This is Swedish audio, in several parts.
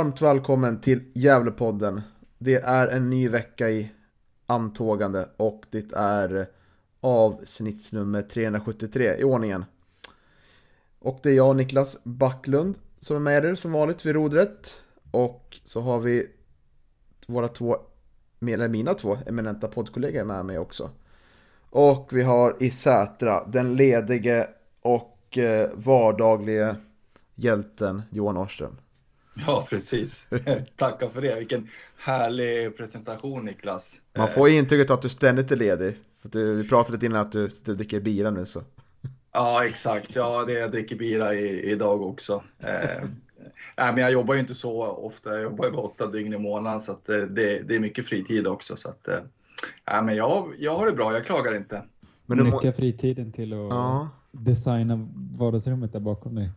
Varmt välkommen till Gävlepodden. Det är en ny vecka i antågande och det är avsnittsnummer 373 i ordningen. Och det är jag, Niklas Backlund, som är med er som vanligt vid rodret. Och så har vi våra två, eller mina två eminenta poddkollegor med mig också. Och vi har i Sätra den ledige och eh, vardagliga vardaglige hjälten Johan Årström. Ja, precis. Tackar för det. Vilken härlig presentation Niklas. Man får intrycket att du ständigt är ledig. För du, vi pratade lite innan att du, du dricker bira nu så. Ja, exakt. Ja, det jag dricker bira i, idag också. Eh, nej, men jag jobbar ju inte så ofta. Jag jobbar ju bara åtta dygn i månaden så att det, det, det är mycket fritid också. Så att, eh, nej, men jag, jag har det bra. Jag klagar inte. Men du Nyttja fritiden till att Ja. designa vardagsrummet där bakom dig.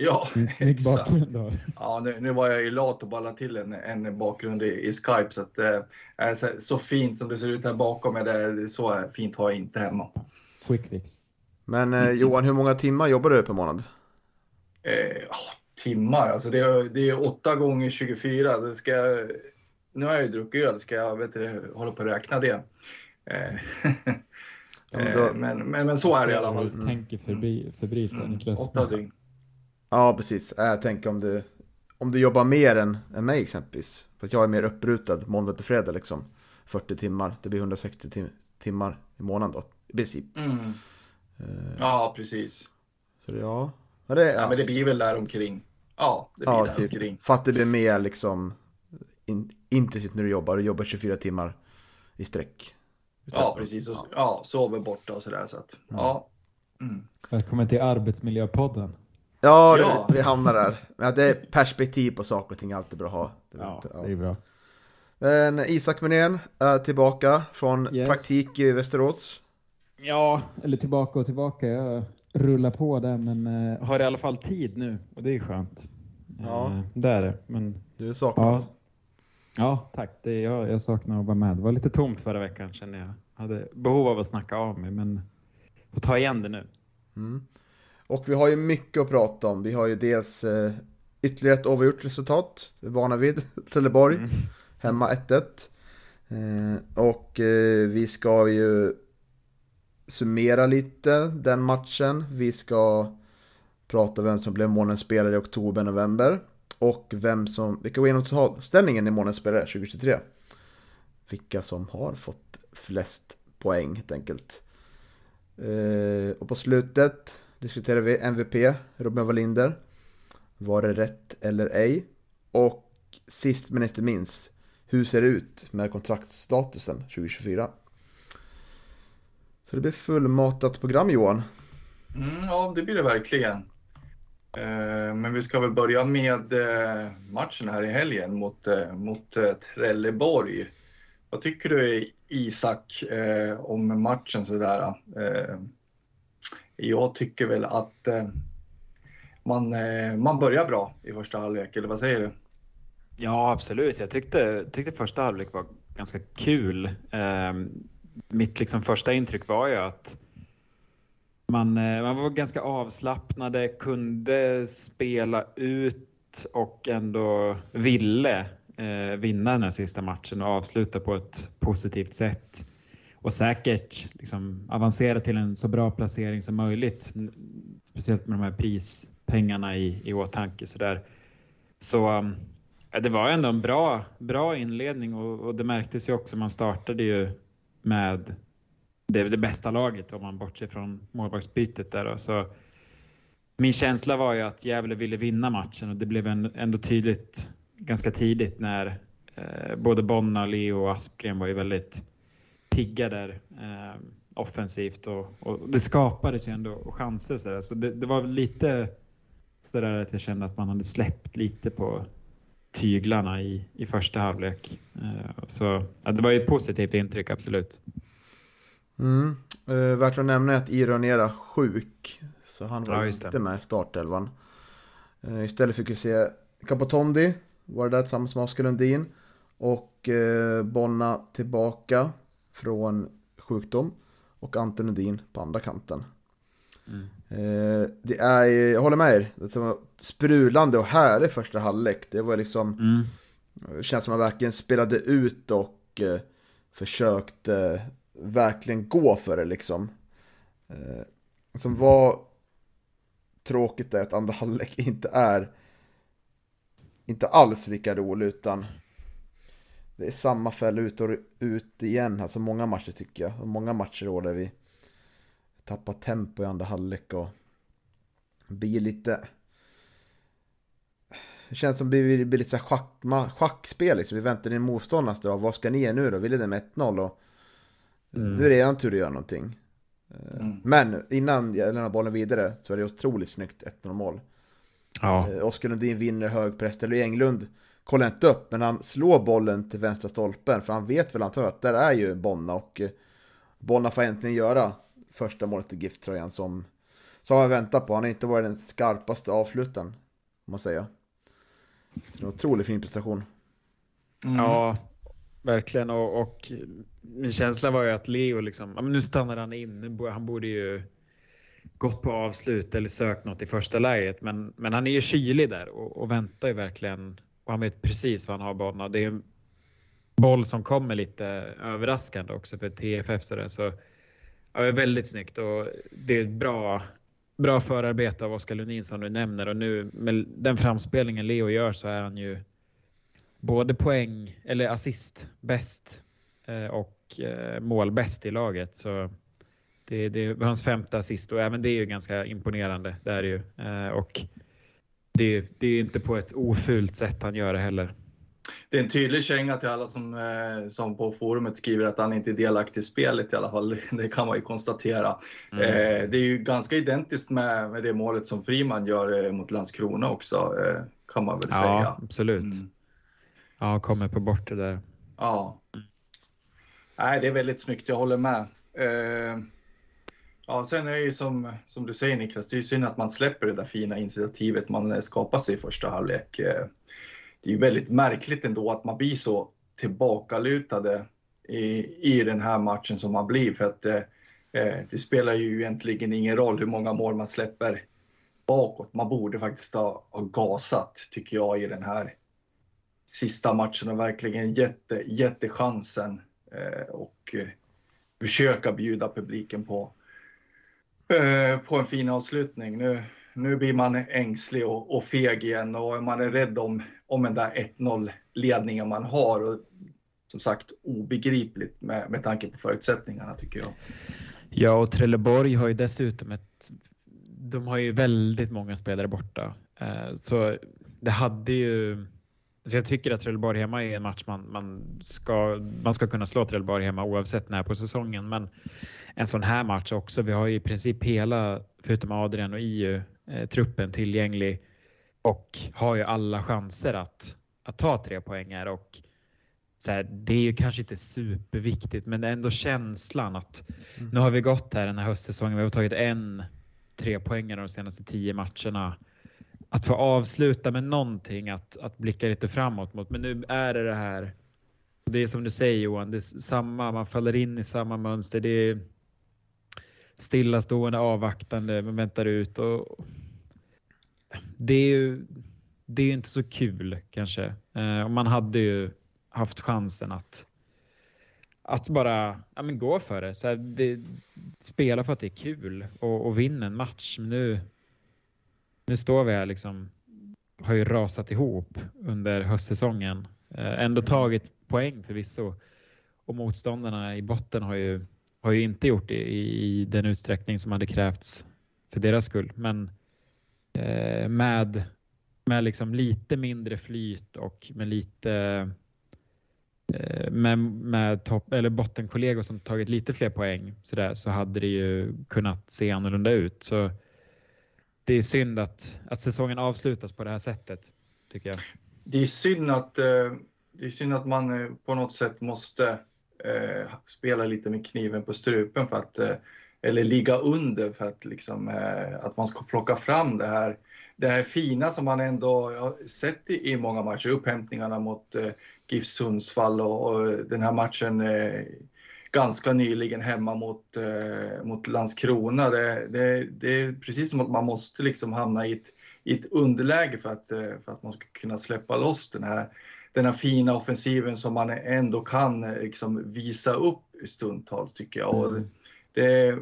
Ja, exakt. bakgrund då. Ja, nu, nu var jag ju lat och la till en, en bakgrund i, i Skype så att eh, så, så fint som det ser ut här bakom mig, det, det så fint har jag inte hemma. Quick fix. Men eh, Johan, hur många timmar jobbar du per månad? Eh, ja, timmar, alltså det är, det är 8 gånger 24. Det ska, nu har jag ju druckit öl, ska jag vet du, hålla på att räkna det? Eh, Ja, men då- eh, men, men, men så är det i alla fall. Du tänker förbi, förbryta Mm, Niklas. åtta dygn. Ja, precis. Eh, Jag tänker om du, om du jobbar mer än, än mig exempelvis. För att jag är mer upprutad måndag till fredag liksom. 40 timmar, det blir 160 tim- timmar i månaden då, i princip. Mm. Eh, Ja, precis. Så det, ja. ja, det, Ja, men det blir väl där omkring. Ja, det blir ja, där typ. omkring. För att det blir mer liksom in, intensivt när du jobbar. Du jobbar 24 timmar i sträck. Ja, precis. Och, ja, sover borta och sådär. Så att, ja. Mm. Välkommen till Arbetsmiljöpodden. Ja, det, Ja. vi hamnar där. Att det är perspektiv på saker och ting är alltid bra att ha. Det är Ja, inte- ja. det är bra. Men Isak Munén är tillbaka från Yes. praktik i Västerås. Ja, eller tillbaka och tillbaka. Jag rullar på där men eh, har i alla fall tid nu och det är skönt. Ja. Eh, det är det. Men Du saknar ja, ja tack. Det, jag, jag saknar att vara med. Det var lite tomt förra veckan kände jag. Hade behov av att snacka av mig men får ta igen det nu. Mm. Och vi har ju mycket att prata om. Vi har ju dels eh, ytterligare ett oavgjort resultat. Vana vid. Trelleborg. Mm. Hemma 1-1. Eh, och eh, vi ska ju summera lite den matchen. Vi ska prata vem som blev månadens spelare i oktober-november. Och vem som, vi kan gå igenom totalställningen i månadens spelare 2023. Vilka som har fått flest poäng helt enkelt. Eh, och på slutet diskuterar vi MVP, Robin Wallinder. Var det rätt eller ej? Och sist men inte minst, hur ser det ut med kontraktsstatusen 2024? Så det blir fullmatat program Johan. Mm, ja, det blir det verkligen. Eh, men vi ska väl börja med eh, matchen här i helgen mot, eh, mot Trelleborg. Vad tycker du Isak om matchen sådär? Jag tycker väl att eh, man, eh, man börjar bra i första halvlek, eller vad säger du? Ja, absolut. Jag tyckte, tyckte första halvlek var ganska kul. Eh, mitt liksom första intryck var ju att man, eh, man var ganska avslappnade, kunde spela ut och ändå ville eh, vinna den här sista matchen och avsluta på ett positivt sätt. Och säkert liksom, avancera till en så bra placering som möjligt. Speciellt med de här prispengarna i, i åtanke. Så, där. så Ja, det var ändå en bra, bra inledning och, och det märktes ju också. Man startade ju med det, det bästa laget om man bortser från målvaktsbytet där. Då. Så min känsla var ju att Gävle ville vinna matchen och det blev ändå tydligt ganska tidigt när Eh, både Bonna, Leo och Aspgren var ju väldigt pigga där eh, offensivt och, och, det skapades ju ändå chanser så, så det, det, var lite sådär att jag kände att man hade släppt lite på tyglarna i, i första halvlek. Eh, så ja, det var ju ett positivt intryck, absolut. Mm. Uh, värt att nämna att Ironera sjuk, så han var ja, inte med i startelvan. Uh, istället fick vi se Capotondi, var det där tillsammans med Oskar Lundin. Och uh, Bonna tillbaka från sjukdom. Och Ante Lundin på andra kanten. Mm. Eh, det är, jag håller med er, det var sprudlande och härlig första halvlek. Det var liksom, mm. det känns som att man verkligen spelade ut och eh, försökte verkligen gå för det liksom. Eh, som var tråkigt är att andra halvlek inte är inte alls lika rolig utan det är samma fälla ut och ut igen. Alltså många matcher tycker jag. Och många matcher då där vi tappar tempo i andra halvlek och blir lite... Det känns som att det blir lite så schack, schackspel liksom. Vi väntar in motståndarnas drag. Vad ska ni ge nu då? Vi leder med 1-0 och mm. nu är det eran tur att göra någonting. Eh, mm. Men innan jag lämnar bollen vidare så är det otroligt snyggt 1-0 mål. Ja. Eh, Oskar Lundin vinner hög press. Eller Englund kollar inte upp, men han slår bollen till vänstra stolpen. För han vet väl antagligen att där är ju Bonna och eh, Bonna får äntligen göra första målet i GIF-tröjan som, som han väntat på. Han har inte varit den skarpaste avslutaren, om man säger. Så det är en otroligt fin prestation. Mm. Ja, verkligen. Och, och, min känsla var ju att Leo liksom, ja, men nu stannar han in. Han borde ju gått på avslut eller sökt något i första läget. Men, men han är ju kylig där och, och väntar ju verkligen. Och han vet precis vad han har bollen. Det är en boll som kommer lite överraskande också för TFF. Så, det, så Ja, väldigt snyggt och det är ett bra, bra förarbete av Oskar Lundin som du nämner och nu med den framspelningen Leo gör så är han ju både poäng eller assist bäst eh, och eh, mål bäst i laget. Så det, det var hans femte assist och även det är ju ganska imponerande. Det är ju. Eh, och det, det är inte på ett ofult sätt han gör det heller det är en tydlig känga till alla som, eh, som på forumet skriver att han inte är delaktig i spelet i alla fall. Det kan man ju konstatera. Mm. Eh, det är ju ganska identiskt med, med det målet som Friman gör eh, mot Landskrona också, kan man väl ja, säga. Ja, absolut. Mm. Ja, kommer på bort det där. Ja. Nej, det är väldigt snyggt, jag håller med. Ja, sen är det ju som, som du säger Niklas, det är ju synd att man släpper det där fina initiativet man eh, skapar sig i första halvlek eh, det är ju väldigt märkligt ändå att man blir så tillbakalutade i, i den här matchen som man blir. För att eh, eh, det spelar ju egentligen ingen roll hur många mål man släpper bakåt. Man borde faktiskt ha, ha gasat, tycker jag, i den här sista matchen och verkligen jätte, jättechansen eh, och eh, försöka bjuda publiken på, Eh, på en fin avslutning. Nu, nu blir man ängslig och, och feg igen och man är rädd om, om den där 1-0 ledningen man har. Och, som sagt obegripligt med, med tanke på förutsättningarna tycker jag. Ja, och Trelleborg har ju dessutom ett... De har ju väldigt många spelare borta. Eh, så det hade ju... Så jag tycker att Trelleborg hemma är en match man, man, ska, man ska kunna slå Trelleborg hemma oavsett när på säsongen. Men en sån här match också. Vi har ju i princip hela, förutom Adrian och IU, eh, truppen tillgänglig och har ju alla chanser att, att ta tre poängar och så här, det är ju kanske inte superviktigt men ändå känslan att mm. nu har vi gått här den här höstsäsongen, vi har tagit en tre poänger de senaste tio matcherna. Att få avsluta med någonting, att, att blicka lite framåt mot. Men nu är det det här. Det är som du säger Johan, det är samma, man faller in i samma mönster. Det är stillastående, avvaktande, man väntar ut. Och det är ju det är inte så kul kanske. Eh, man hade ju haft chansen att att bara ja, men gå för det. Så här, det. Spela för att det är kul och, och vinna en match. Men nu, nu står vi här liksom, har ju rasat ihop under höstsäsongen. Eh, ändå tagit poäng förvisso. Och motståndarna i botten har ju har ju inte gjort det i, den utsträckning som hade krävts för deras skull. Men eh, med, med liksom lite mindre flyt och med lite eh, med, med topp, eller bottenkollegor som tagit lite fler poäng så, där, så hade det ju kunnat se annorlunda ut. Så det är synd att, att säsongen avslutas på det här sättet, tycker jag. Det är synd att, eh, det är synd att man eh, på något sätt måste eh, spela lite med kniven på strupen för att, eh, eller ligga under för att, liksom, eh, att man ska plocka fram det här, det här fina som man ändå har sett i, i många matcher. Upphämtningarna mot eh, GIF Sundsvall och, och den här matchen ganska nyligen hemma mot, eh, mot Landskrona. Det, det, det, är precis som att man måste liksom hamna i ett, i ett underläge för att, eh, för att man ska kunna släppa loss den här, den här fina offensiven som man ändå kan eh, liksom visa upp stundtals tycker jag. Och mm. det,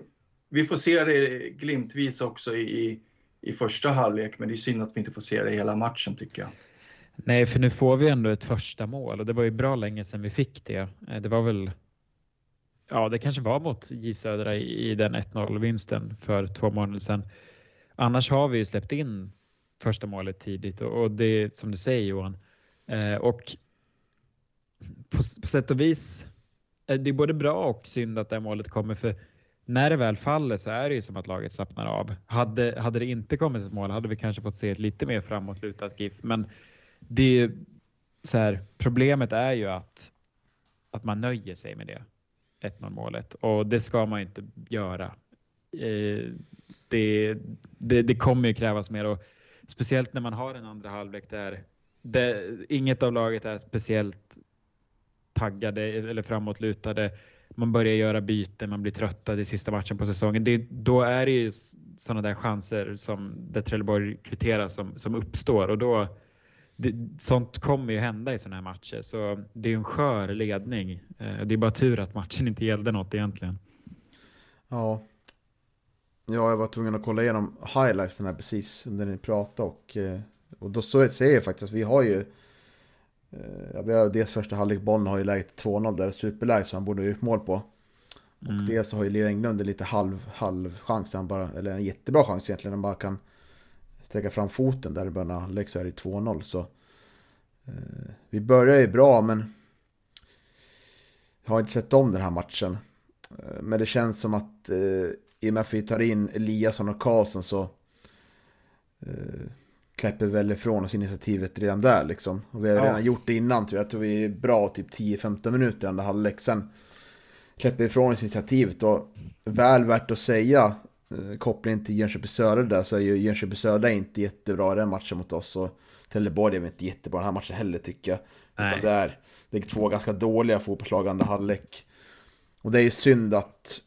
vi får se det glimtvis också i, i första halvlek, men det är synd att vi inte får se det hela matchen tycker jag. Nej, för nu får vi ändå ett första mål och det var ju bra länge sedan vi fick det. Det var väl ja, det kanske var mot J Södra i, i den 1-0 vinsten för två månader sedan. Annars har vi ju släppt in första målet tidigt och, och det som du säger Johan. Eh, och på, på sätt och vis, eh, det är både bra och synd att det här målet kommer för när det väl faller så är det ju som att laget slappnar av. Hade, hade det inte kommit ett mål hade vi kanske fått se ett lite mer framåtlutat GIF. Men det är så här, problemet är ju att, att man nöjer sig med det. 1-0 målet och det ska man inte göra. Eh, det, det, det, kommer ju krävas mer och speciellt när man har en andra halvlek där det, inget av laget är speciellt taggade eller framåtlutade. Man börjar göra byten, man blir tröttad i sista matchen på säsongen. Det, då är det ju sådana där chanser som där Trelleborg kvitterar som, som uppstår och då det, sånt kommer ju hända i sådana här matcher. Så det är ju en skör ledning. Eh, det är bara tur att matchen inte gällde något egentligen. Ja. Ja, jag var tvungen att kolla igenom highlights den här precis under ni pratade och, eh, och då så säger jag faktiskt att vi har ju eh, vi har dels första halvlek, bollen har ju läget 2-0 där, superläge som han borde ha gjort mål på. Och mm. dels så har ju Leo Englund en lite halv, halv chans, han bara, eller en jättebra chans egentligen, han bara kan sträcka fram foten där i början av halvlek så är det 2-0. Så eh, vi börjar ju bra men jag har inte sett om den här matchen. Eh, men det känns som att eh, i och med att vi tar in Eliasson och Karlsson så eh, släpper väl ifrån oss initiativet redan där liksom. Och vi har ja. redan gjort det innan tror jag. Jag tror vi är bra typ 10-15 minuter under halvlek. Sen släpper vi ifrån oss initiativet och väl värt att säga eh, kopplingen till Jönköping Södra där så är ju Jönköping Södra inte jättebra i den matchen mot oss. Och Trelleborg är väl inte jättebra i den här matchen heller tycker jag. Nej. Utan det är, det är två ganska dåliga fotbollslag andra halvlek. Och det är ju synd att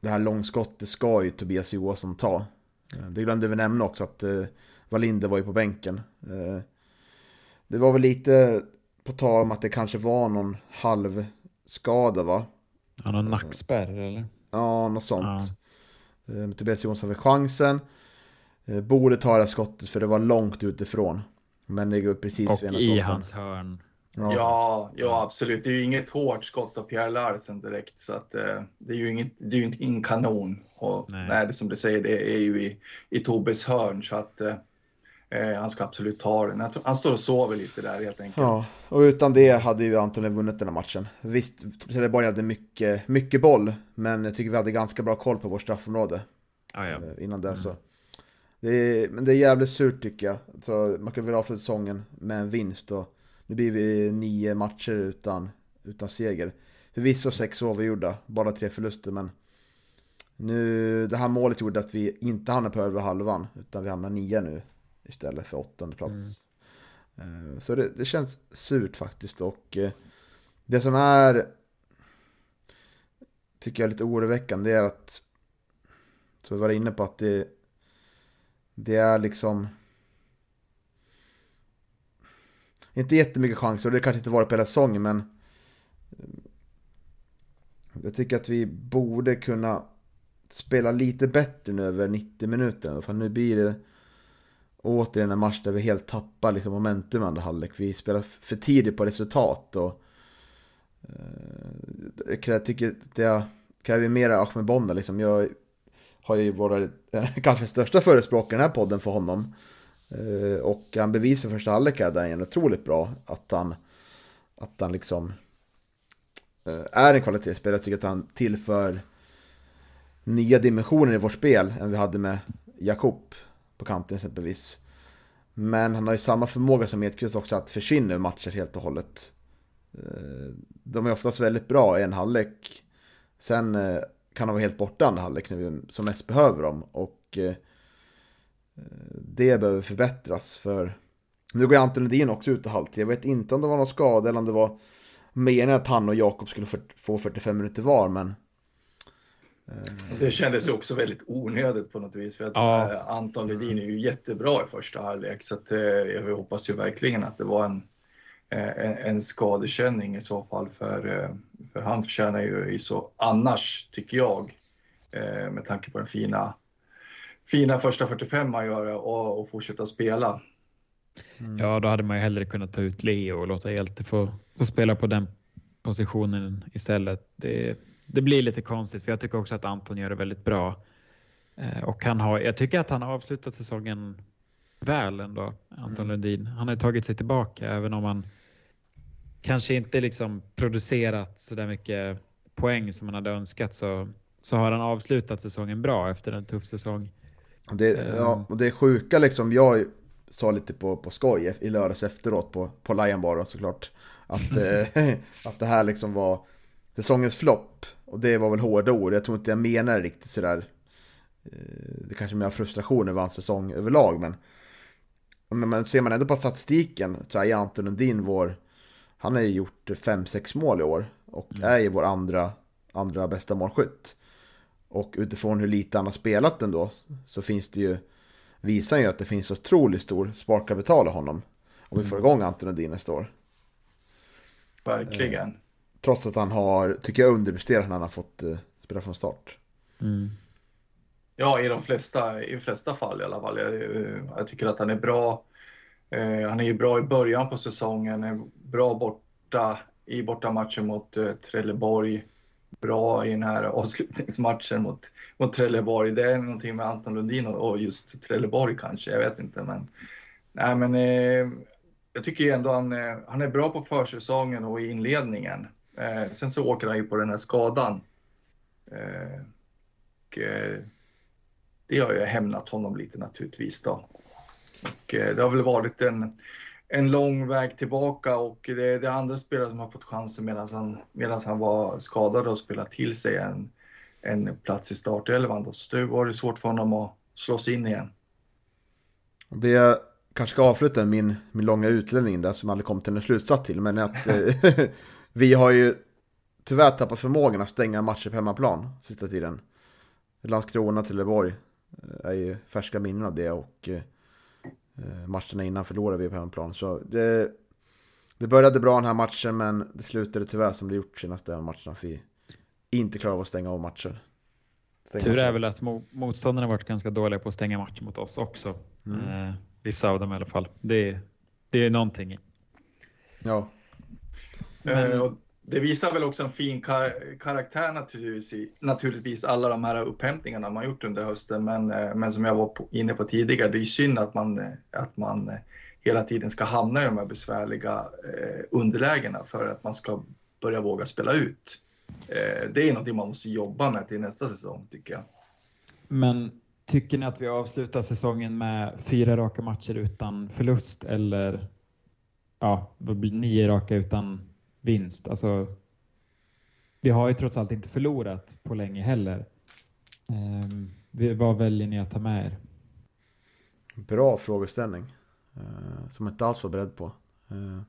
det här långskottet ska ju Tobias Johansson ta. Eh, det glömde vi nämna också att Wallinder var ju på bänken. Uh, det var väl lite på tal om att det kanske var någon halvskada va? Ja, någon nackspärr eller? Ja, något sånt. Ja. Eh, Tobias Jonsson fick chansen. Eh, borde ta det skottet för det var långt utifrån. Men det går precis Och i hans hörn. Ja. ja. Ja, absolut. Det är ju inget hårt skott av Pierre Larsen direkt. Så att, eh, det är ju inget, det är ju inte ingen kanon. Och nej. nej. det som du säger, det är ju i, i Tobes hörn. Så att eh, Eh, han ska absolut ta den. Han står och sover lite där helt enkelt. Ja, och utan det hade ju antagligen vunnit den här matchen. Visst, Trelleborg hade mycket, mycket boll, men jag tycker vi hade ganska bra koll på vårt straffområde. Ah, ja. Eh, innan det mm. så. Det är, men det är jävligt surt tycker jag. Så man kan väl avsluta säsongen med en vinst och nu blir vi nio matcher utan, utan seger. Förvisso sex oavgjorda, bara tre förluster men nu, det här målet gjorde att vi inte hamnade på över halvan utan vi hamnar nio nu istället för åttonde plats. Mm. Så det, det, känns surt faktiskt och eh, det som är tycker jag är lite oroväckande är att så vi var inne på att det det är liksom inte jättemycket chanser och det kanske inte varit på hela säsongen men eh, jag tycker att vi borde kunna spela lite bättre nu över 90 minuter. För nu blir det återigen en match där vi helt tappar liksom momentum andra halvlek. Vi spelar för tidigt på resultat och eh, jag tycker att det kräver mer Ahmed Bonda liksom. Jag har ju varit kanske största förespråkare i den här podden för honom. Eh, och han bevisar första halvlek är en otroligt bra. Att han, att han liksom eh, är en kvalitetsspelare. Jag tycker att han tillför nya dimensioner i vårt spel än vi hade med Jakob på kanten exempelvis. Men han har ju samma förmåga som Edqvist också att försvinna ur matcher helt och hållet. Eh, de är oftast väldigt bra i en halvlek. Sen eh, kan de vara helt borta i andra halvlek när vi som mest behöver dem. Och eh, det behöver förbättras för nu går Anton Lundin också ut i halvtid. Jag vet inte om det var någon skada eller om det var meningen att han och Jakob skulle få 45 minuter var, men... Eh, det kändes också väldigt onödigt på något vis. För att ja. Eh, Anton Ledin är ju jättebra i första halvlek. Så att, eh, jag hoppas ju verkligen att det var en, en, en skadekänning i så fall. För, för han förtjänar ju så annars, tycker jag, med tanke på den fina, fina första 45 man gör och, och fortsätta spela. Mm. Ja, då hade man ju hellre kunnat ta ut Leo och låta Hjälte få, få spela på den positionen istället. Det, det blir lite konstigt för jag tycker också att Anton gör det väldigt bra. Eh, och han har, jag tycker att han har avslutat säsongen väl ändå, Anton mm. Lundin. Han har tagit sig tillbaka även om han kanske inte liksom producerat så där mycket poäng som han hade önskat så, så har han avslutat säsongen bra efter en tuff säsong. Det, ja, ehm. och det är sjuka liksom. Jag sa lite på, på skoj i lördags efteråt på, på Lion Bar såklart. Att, eh, att det här liksom var säsongens flopp. Och det var väl hårda ord. Jag tror inte jag menar riktigt sådär. Eh, det kanske är mer frustration över hans säsong överlag. Men, men ser man ändå på statistiken så är Anton Lundin vår... Han har ju gjort 5-6 mål i år. Och mm. är ju vår andra, andra bästa målskytt. Och utifrån hur lite han har spelat ändå så finns det ju visar ju att det finns otroligt stor sparkapital i honom. Om vi får mm. igång Anton Edin nästa år. Verkligen. Eh, trots att han har, tycker jag, underpresterat när han har fått eh, spela från start. Mm. Ja, i de flesta, i de flesta fall i alla fall. Jag, jag tycker att han är bra. Eh, han är ju bra i början på säsongen, är bra borta i bortamatchen mot eh, Trelleborg bra i den här avslutningsmatchen mot, mot Trelleborg. Det är någonting med Anton Lundin och just Trelleborg kanske, jag vet inte. Men, nej, men eh, jag tycker ändå han, eh, han är bra på försäsongen och i inledningen. Eh, sen så åker han ju på den här skadan. Eh, och, eh, det har ju hämnat honom lite naturligtvis då. Och, eh, det har väl varit en en lång väg tillbaka och det, är det andra spelare som har fått chansen medan han, medans han var skadad och spelat till sig en, en plats i startelvan. Så det var det svårt för honom att slå sig in igen. Det jag kanske ska avsluta min, min långa utläggning där som aldrig kom till en slutsats till, men att eh, vi har ju tyvärr tappat förmågan att stänga matcher på hemmaplan sista tiden. Landskrona, Trelleborg eh, är ju färska minnen av det och eh, Eh, matcherna innan förlorade vi på hemmaplan. Så det, det började bra den här matchen men det slutade tyvärr som det gjort senaste matcherna. Vi inte klarar av att stänga av matcher. Stänga Tur är väl att motståndarna varit ganska dåliga på att stänga matcher mot oss också. Mm. Eh, vissa av dem i alla fall. Det, det är någonting. Ja. Men... Eh, det visar väl också en fin kar karaktär naturligtvis, naturligtvis, alla de här upphämtningarna man gjort under hösten. Men, eh, men som jag var inne på tidigare, det är synd att man, eh, att man hela tiden ska hamna i de här besvärliga underlägena för att man ska börja våga spela ut. Det är någonting man måste jobba med till nästa säsong tycker jag. Men tycker ni att vi avslutar säsongen med fyra raka matcher utan förlust eller ja, vad blir nio raka utan vinst. Alltså, vi har ju trots allt inte förlorat på länge heller. Eh, vad väljer ni att ta med er? Bra frågeställning. Eh, som jag inte alls var beredd på. Eh.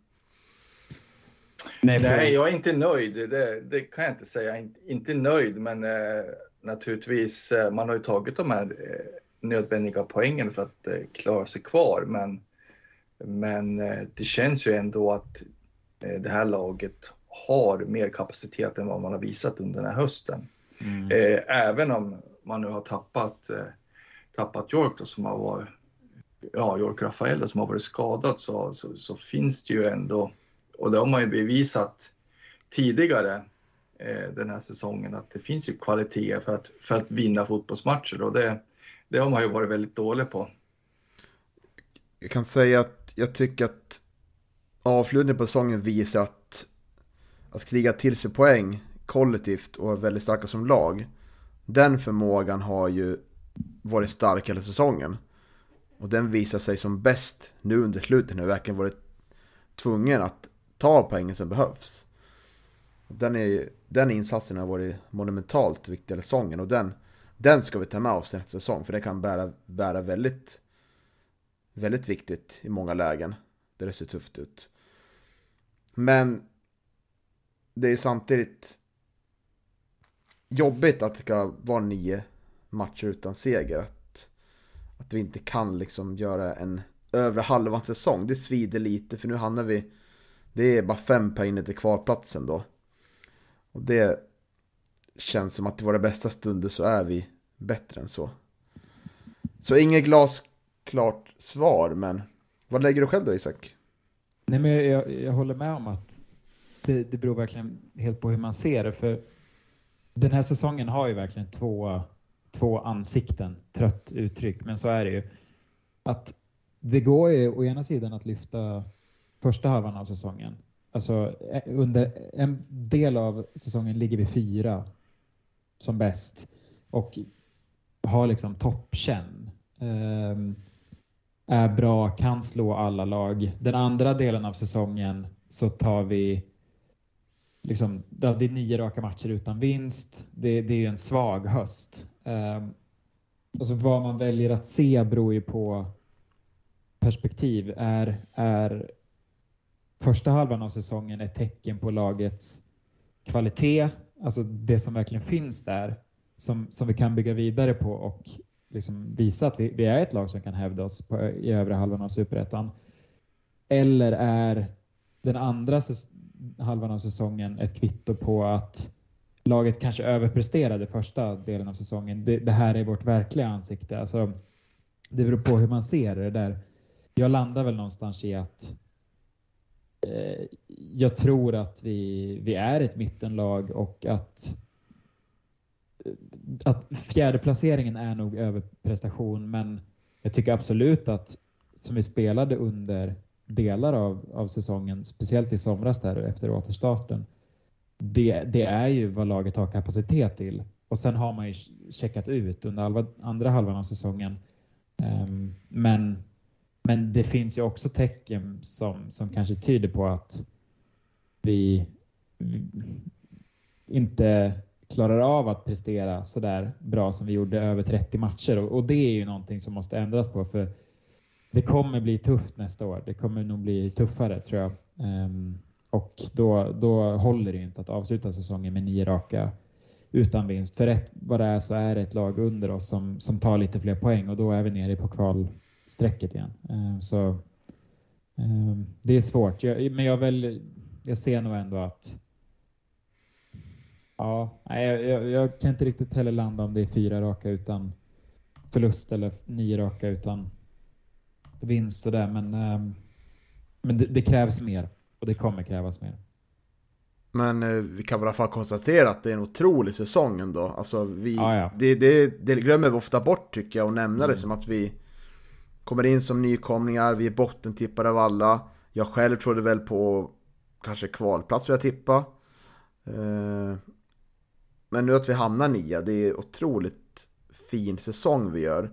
Nej, för... Nej, jag är inte nöjd. Det, det, kan jag inte säga. Inte, inte nöjd, men eh, naturligtvis, eh, man har ju tagit de här eh, nödvändiga poängen för att eh, klara sig kvar. Men, men det känns ju ändå att det här laget har mer kapacitet än vad man har visat under den här hösten. Mm. Eh, även om man nu har tappat, eh, tappat York då, som har varit, ja, York Rafael som har varit skadad så, så, så, finns det ju ändå, och det har man ju bevisat tidigare den här säsongen, att det finns ju kvaliteter för att, för att vinna fotbollsmatcher och det, det har man ju varit väldigt dålig på. Jag kan säga att jag tycker att avslutningen på säsongen visar att att kriga till sig poäng kollektivt och är väldigt starka som lag. Den förmågan har ju varit stark hela säsongen. Och den visar sig som bäst nu under slutet när vi verkligen varit tvungen att ta poängen som behövs. Den, är, den insatsen har varit monumentalt viktig hela säsongen och den, den ska vi ta med oss nästa säsong för den kan bära, bära väldigt, väldigt viktigt i många lägen där det ser tufft ut. Men det är samtidigt jobbigt att det ska vara nio matcher utan seger. Att, att vi inte kan liksom göra en övre halvan säsong. Det svider lite för nu hamnar vi... Det är bara fem poäng till kvalplatsen då. Och det känns som att i våra bästa stunder så är vi bättre än så. Så inget glasklart svar, men vad lägger du själv då Isak? Nej, men jag, jag håller med om att det, det beror verkligen helt på hur man ser det. För den här säsongen har ju verkligen två, två ansikten. Trött uttryck, men så är det ju. Att det går ju å ena sidan att lyfta första halvan av säsongen. Alltså under en del av säsongen ligger vi fyra som bäst och har liksom toppkänn. Um, är bra, kan slå alla lag. Den andra delen av säsongen så tar vi liksom, det är nio raka matcher utan vinst. Det, det är ju en svag höst. Um, alltså vad man väljer att se beror ju på perspektiv. Är, är första halvan av säsongen ett tecken på lagets kvalitet, alltså det som verkligen finns där, som, som vi kan bygga vidare på och liksom visa att vi, vi är ett lag som kan hävda oss på, i övre halvan av superettan. Eller är den andra halvan av säsongen ett kvitto på att laget kanske överpresterade första delen av säsongen. Det, det, här är vårt verkliga ansikte. Alltså, det beror på hur man ser det där. Jag landar väl någonstans i att eh, jag tror att vi, vi är ett mittenlag och att att fjärdeplaceringen är nog överprestation men jag tycker absolut att som vi spelade under delar av, av säsongen, speciellt i somras där efter återstarten, det, det är ju vad laget har kapacitet till. Och sen har man ju checkat ut under andra halvan av säsongen. Um, men, men det finns ju också tecken som, som kanske tyder på att vi, vi inte klarar av att prestera så där bra som vi gjorde över 30 matcher och, och det är ju någonting som måste ändras på för det kommer bli tufft nästa år. Det kommer nog bli tuffare tror jag. Um, och då, då håller det inte att avsluta säsongen med nio raka utan vinst. För rätt vad det är så är det ett lag under oss som, som tar lite fler poäng och då är vi nere på kvalstrecket igen. Um, så um, det är svårt. Jag, men jag, väl, jag ser nog ändå att Ja, jag, jag, jag kan inte riktigt heller landa om det är fyra raka utan förlust eller nio raka utan vinst och det, men, ehm, men det, det, krävs mer och det kommer krävas mer. Men eh, vi kan i alla fall konstatera att det är en otrolig säsong ändå. Alltså vi, ah, ja. det, det, det, glömmer vi ofta bort tycker jag och nämna mm. det som att vi kommer in som nykomlingar, vi är bottentippade av alla. Jag själv trodde väl på kanske kvalplats vill jag tippa. Men nu att vi hamnar nia, det är otroligt fin säsong vi gör.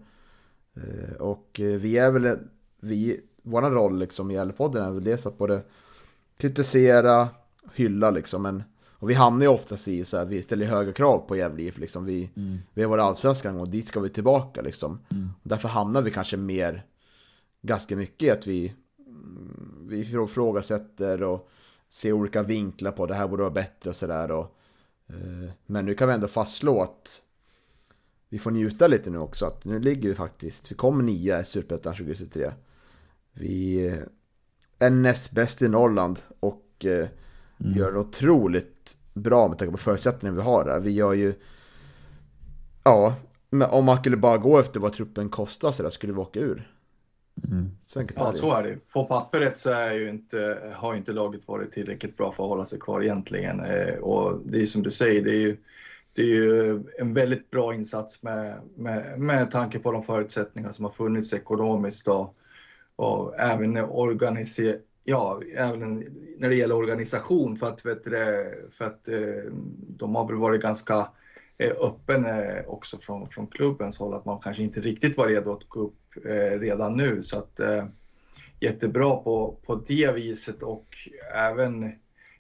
Eh, och eh, vi är väl, vi, vår roll liksom i L-podden är väl dels att både kritisera, hylla liksom. Men, och vi hamnar ju oftast i så här, vi ställer höga krav på Gävle liksom. Vi, mm. vi har varit allsvenskan och dit ska vi tillbaka liksom. Mm. Därför hamnar vi kanske mer, ganska mycket i att vi, mm, vi ifrågasätter och ser olika vinklar på det här borde vara bättre och sådär. Eh, men nu kan vi ändå fastslå att vi får njuta lite nu också. Att nu ligger vi faktiskt, vi kommer nia i Superettan 2023. Vi är näst bäst i Norrland och eh, mm. gör det otroligt bra med tanke på förutsättningarna vi har där. Vi gör ju, ja, om man skulle bara gå efter vad truppen kostar så där skulle vi åka ur. Mm. Ja, så är det. På pappret så är ju inte, har inte laget varit tillräckligt bra för att hålla sig kvar egentligen. Eh, och det är som du säger, det är ju, det är ju en väldigt bra insats med, med, med tanke på de förutsättningar som har funnits ekonomiskt och, och även organiser, ja, även när det gäller organisation för att, vet du, för att eh, de har väl varit ganska eh, öppen också från, från klubbens håll att man kanske inte riktigt var redo att gå upp redan nu så att jättebra på, på det viset och även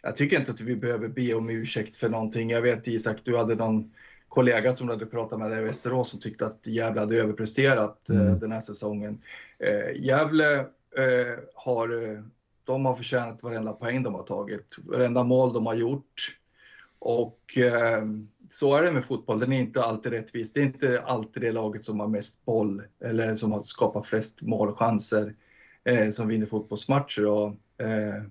jag tycker inte att vi behöver be om ursäkt för någonting. Jag vet Isak, du hade någon kollega som du hade pratat med där i Västerås som tyckte att Gävle hade överpresterat mm. den här säsongen. Gävle eh, har de har förtjänat varenda poäng de har tagit, varenda mål de har gjort. Och eh, så är det med fotboll, den är inte alltid rättvis. Det är inte alltid det laget som har mest boll eller som har skapat flest målchanser eh, som vinner fotbollsmatcher. Och, eh,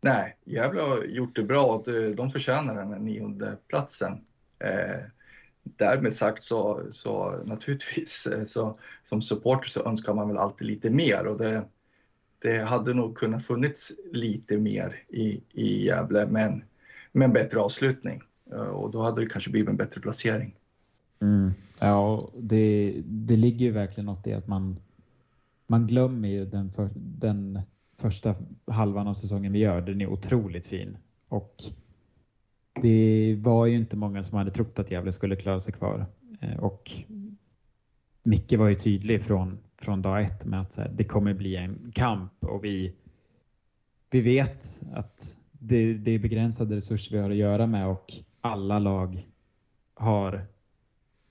nej, Gävle har gjort det bra och de förtjänar den här nionde platsen. Eh, därmed sagt så, så naturligtvis eh, så, som supporter så önskar man väl alltid lite mer och det, det hade nog kunnat funnits lite mer i, i Gävle, men med en bättre avslutning. Eh, och då hade det kanske blivit en bättre placering. Mm. Ja, det, det ligger ju verkligen något i att man, man glömmer ju den, för, den första halvan av säsongen vi gör. Den är otroligt fin. Och det var ju inte många som hade trott att Gävle skulle klara sig kvar. Eh, och Micke var ju tydlig från, från dag ett med att här, det kommer bli en kamp och vi, vi vet att det, det är begränsade resurser vi har att göra med och alla lag har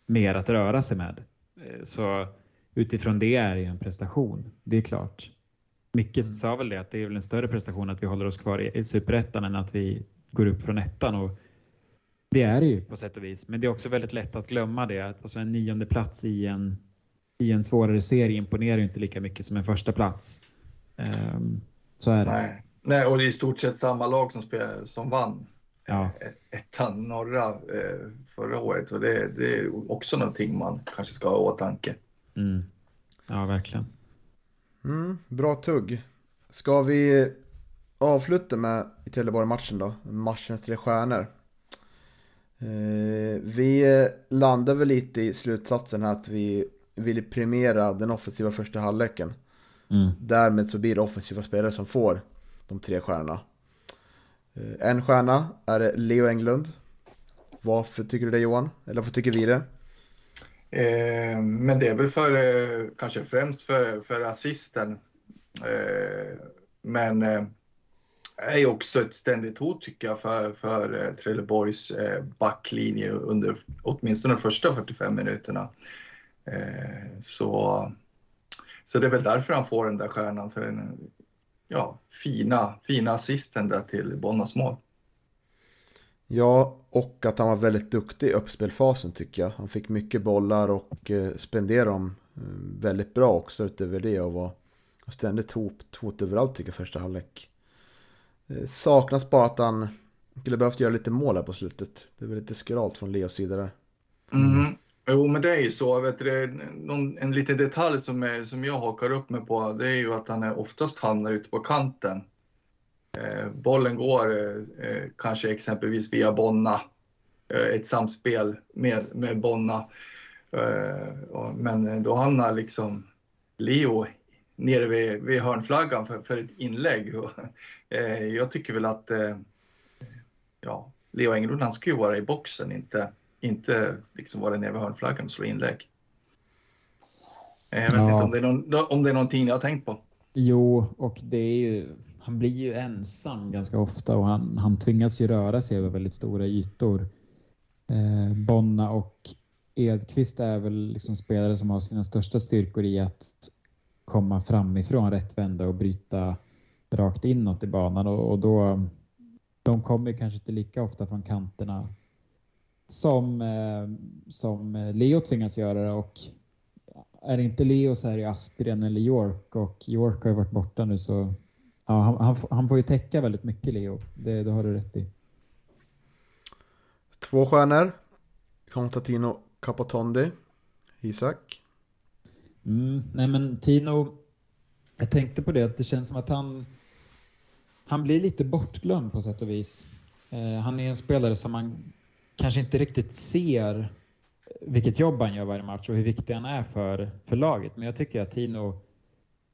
mer att röra sig med. Eh, så utifrån det är det en prestation, det är klart. Micke mm. sa väl det att det är väl en större prestation att vi håller oss kvar i superettan än att vi går upp från ettan och det är det ju på sätt och vis, men det är också väldigt lätt att glömma det. Alltså en nionde plats i en, i en svårare serie imponerar ju inte lika mycket som en första plats. Um, så är det. Nej. Nej, och det är i stort sett samma lag som, spel, som vann ja. Eh, ettan norra eh, förra året. Och det, det, är också någonting man kanske ska ha i åtanke. Mm. Ja, verkligen. Mm, bra tugg. Ska vi avsluta med i Trelleborg-matchen då? Matchens tre stjärnor. Eh, vi landar väl lite i slutsatsen här att vi vill premiera den offensiva första halvleken. Mm. Därmed så blir det offensiva spelare som får de tre stjärnorna. Eh, en stjärna är Leo Englund. Varför tycker du det Johan? Eller varför tycker vi det? Eh, men det är väl för, eh, kanske främst för, för assisten. Eh, men eh, är också ett ständigt hot tycker jag för, för eh, Trelleborgs backlinje under åtminstone de första 45 minuterna. Så, så det är väl därför han får den där stjärnan för ja, fina, fina assisten där till Bonnas mål. Ja, och att han var väldigt duktig i uppspelfasen tycker jag. Han fick mycket bollar och spenderade dem väldigt bra också utöver det och var ständigt hot, hot överallt tycker jag första halvlek. Eh, saknas bara att han skulle behövt göra lite mål här på slutet. Det väl lite skralt från Leos sida där. Mm. Jo, men det är ju så. Vet du, någon, en liten detalj som, är, som jag hakar upp mig på, det är ju att han är oftast hamnar ute på kanten. Eh, bollen går eh, eh kanske exempelvis via Bonna, eh, ett samspel med, med Bonna. Eh, men då hamnar liksom Leo nere vid, vid hörnflaggan för, för ett inlägg. eh, jag tycker väl att eh, ja, Leo Englund han ska ju vara i boxen, inte, inte liksom vara nere vid hörnflaggan och slå inlägg. Eh, jag vet ja. inte om det, är någon, om det är någonting jag har tänkt på. Jo, och det är ju, han blir ju ensam ganska ofta och han, han tvingas ju röra sig över väldigt stora ytor. Eh, Bonna och Edqvist är väl liksom spelare som har sina största styrkor i att komma framifrån rättvända och bryta rakt inåt i banan och, och då de kommer kanske inte lika ofta från kanterna som, eh, som Leo tvingas göra och är det inte Leo så är det Aspgren eller York och York har ju varit borta nu så ja, han, han, han får ju täcka väldigt mycket Leo. Det, det har du rätt i. Två stjärnor. Constantino Capotondi. Isak. Mm, nej men Tino, jag tänkte på det att det känns som att han, han blir lite bortglömd på sätt och vis. Eh, han är en spelare som man kanske inte riktigt ser vilket jobb han gör varje match och hur viktig han är för, för laget. Men jag tycker att Tino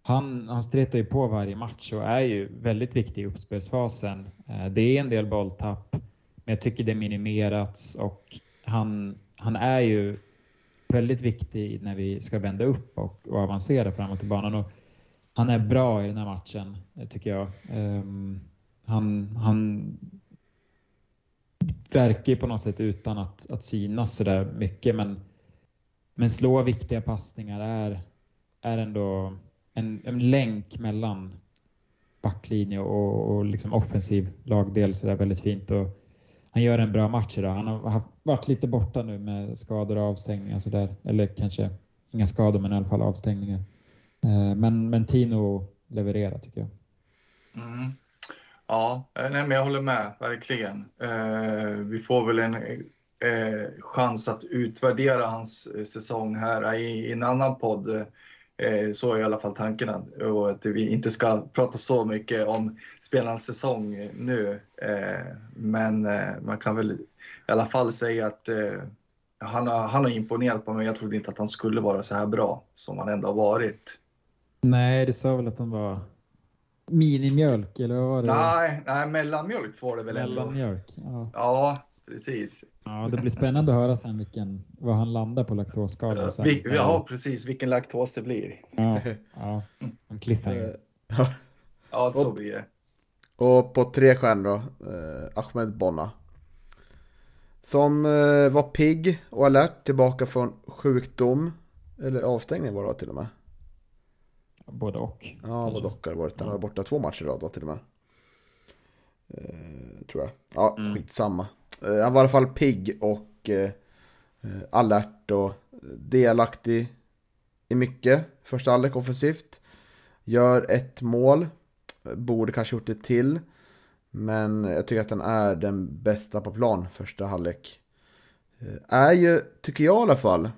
han, han stretar ju på varje match och är ju väldigt viktig i uppspelsfasen. Eh, det är en del bolltapp, men jag tycker det minimerats och han, han är ju väldigt viktig när vi ska vända upp och, och avancera framåt i banan. Och han är bra i den här matchen, eh, tycker jag. Um, han, han verkar ju på något sätt utan att, att synas så där mycket, men, men slå viktiga passningar är, är ändå en, en länk mellan backlinje och, och liksom offensiv lagdel så där väldigt fint. Och han gör en bra match idag. Han har varit lite borta nu med skador och avstängningar så där. Eller kanske inga skador men i alla fall avstängningar. Eh, men, men Tino levererar tycker jag. Mm. Ja, eh, nej, men jag håller med verkligen. Eh, vi får väl en eh, chans att utvärdera hans eh, säsong här i, i en annan podd Eh, så är i alla fall tanken och att vi inte ska prata så mycket om spelarens säsong nu. Eh, men eh, man kan väl i alla fall säga att eh, han har, han har imponerat på mig. Jag trodde inte att han skulle vara så här bra som han ändå har varit. Nej, det sa väl att han var minimjölk eller vad var det? Nej, nej mellanmjölk var det väl mellanmjölk, ändå. Ja. ja, precis. Ja, det blir spännande att höra sen vilken, vad han landar på laktosskada. Vi, ja, precis. Vilken laktos det blir. Ja, ja en cliffhanger. ja, så blir det. Och på tre stjärnor då, eh, Ahmed Bonna. Som eh, var pigg och alert tillbaka från sjukdom. Eller avstängning var det till och med. Både och. Ja, både och har varit. Han var borta två matcher i rad till och med. Eh, tror jag. Ja, mm. skitsamma. Eh, han var i alla fall pigg och eh, alert och delaktig i mycket. Första halvlek offensivt. Gör ett mål. Borde kanske gjort det till. Men jag tycker att den är den bästa på plan första halvlek. Är ju, tycker jag i alla fall,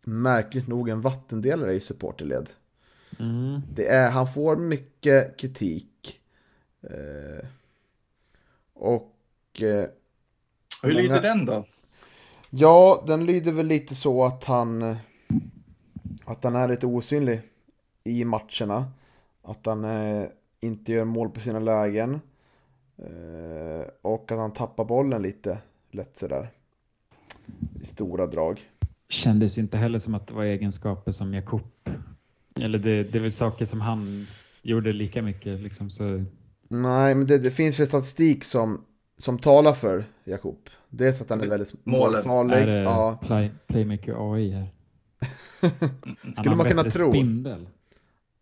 märkligt nog en vattendelare i supporterled. Mm. Det är, han får mycket kritik. Eh, och... Eh, Hur lyder den då? Ja, den lyder väl lite så att han... Att han är lite osynlig i matcherna. Att han eh, inte gör mål på sina lägen. Eh, och att han tappar bollen lite lätt sådär. I stora drag. Kändes inte heller som att det var egenskaper som Jakob. Eller det, det är väl saker som han gjorde lika mycket liksom så. Nej, men det, det finns ju statistik som, som talar för Jakob. Dels att han är väldigt målfarlig. Är det ja. play, Playmaker AI här? Skulle man kunna tro. spindel.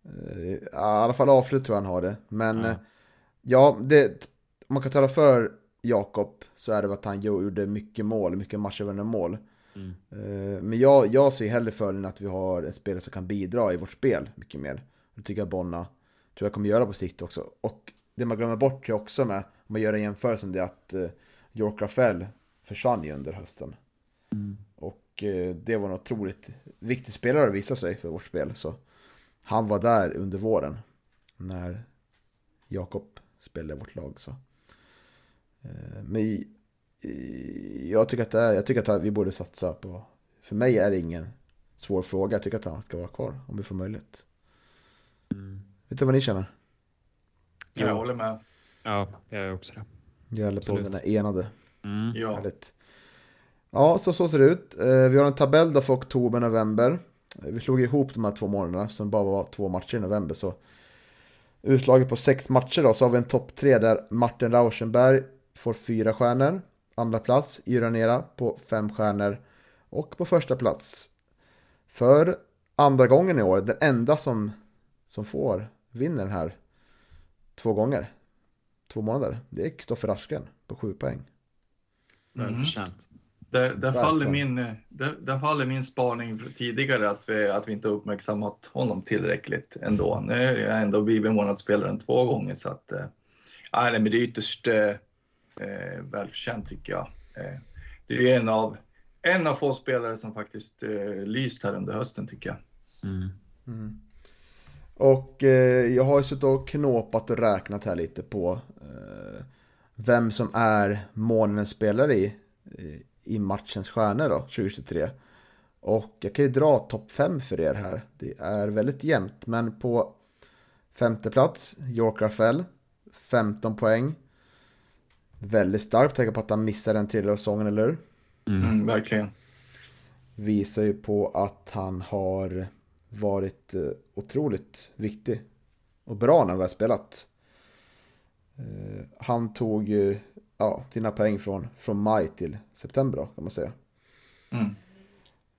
Eh, ja, I alla fall avslut tror jag han har det. Men ja, eh, ja det, om man kan tala för Jakob så är det att han gjorde mycket mål, mycket matchöverande mål. Mm. Men jag, jag ser hellre fördelen att vi har en spelare som kan bidra i vårt spel mycket mer. Det tycker jag Bonna tror jag kommer göra på sikt också. Och det man glömmer bort är också med, om man gör en jämförelse, det är att eh, York Rafael försvann ju under hösten. Mm. Och eh, det var en otroligt viktig spelare att visa sig för vårt spel. Så han var där under våren när Jakob spelade vårt lag. Så. Men jag tycker, att är, jag tycker att vi borde satsa på... För mig är det ingen svår fråga. Jag tycker att han ska vara kvar om vi får möjlighet. Mm. Vet du vad ni känner? Jag håller med. Ja, jag är också det. Gäller på den är enade. Mm. Ja. Härligt. Ja, så, så ser det ut. Eh, vi har en tabell då för oktober-november. Eh, vi slog ihop de här två månaderna som bara var två matcher i november. Så utslaget på sex matcher då så har vi en topp tre där Martin Rauschenberg får fyra stjärnor. Andra plats Iranera på fem stjärnor. Och på första plats för andra gången i år, den enda som, som får, vinner den här två gånger. Två månader. Det är Kristoffer Askren på sju poäng. Välförtjänt. Mm. Där, där, faller min, där, där, faller min spaning tidigare att vi, att vi inte uppmärksammat honom tillräckligt ändå. Nu är jag ändå blivit månadsspelaren två gånger så att äh, men det är ytterst äh, välförtjänt tycker jag. Äh, det är en av, en av få spelare som faktiskt äh, lyst här under hösten tycker jag. Mm. Mm. Och eh, jag har ju suttit och knåpat och räknat här lite på eh, vem som är månadens spelare i, i matchens stjärnor då, 2023. Och jag kan ju dra topp 5 för er här. Det är väldigt jämnt, men på Femte plats, York Rafael. 15 poäng. Väldigt starkt, tänker på att han missade en tredjedel av säsongen, eller hur? Mm. Mm, verkligen. Visar ju på att han har varit eh, otroligt viktig och bra när vi har spelat. Eh, han tog ju ja, sina poäng från, från maj till september då, kan man säga. Mm.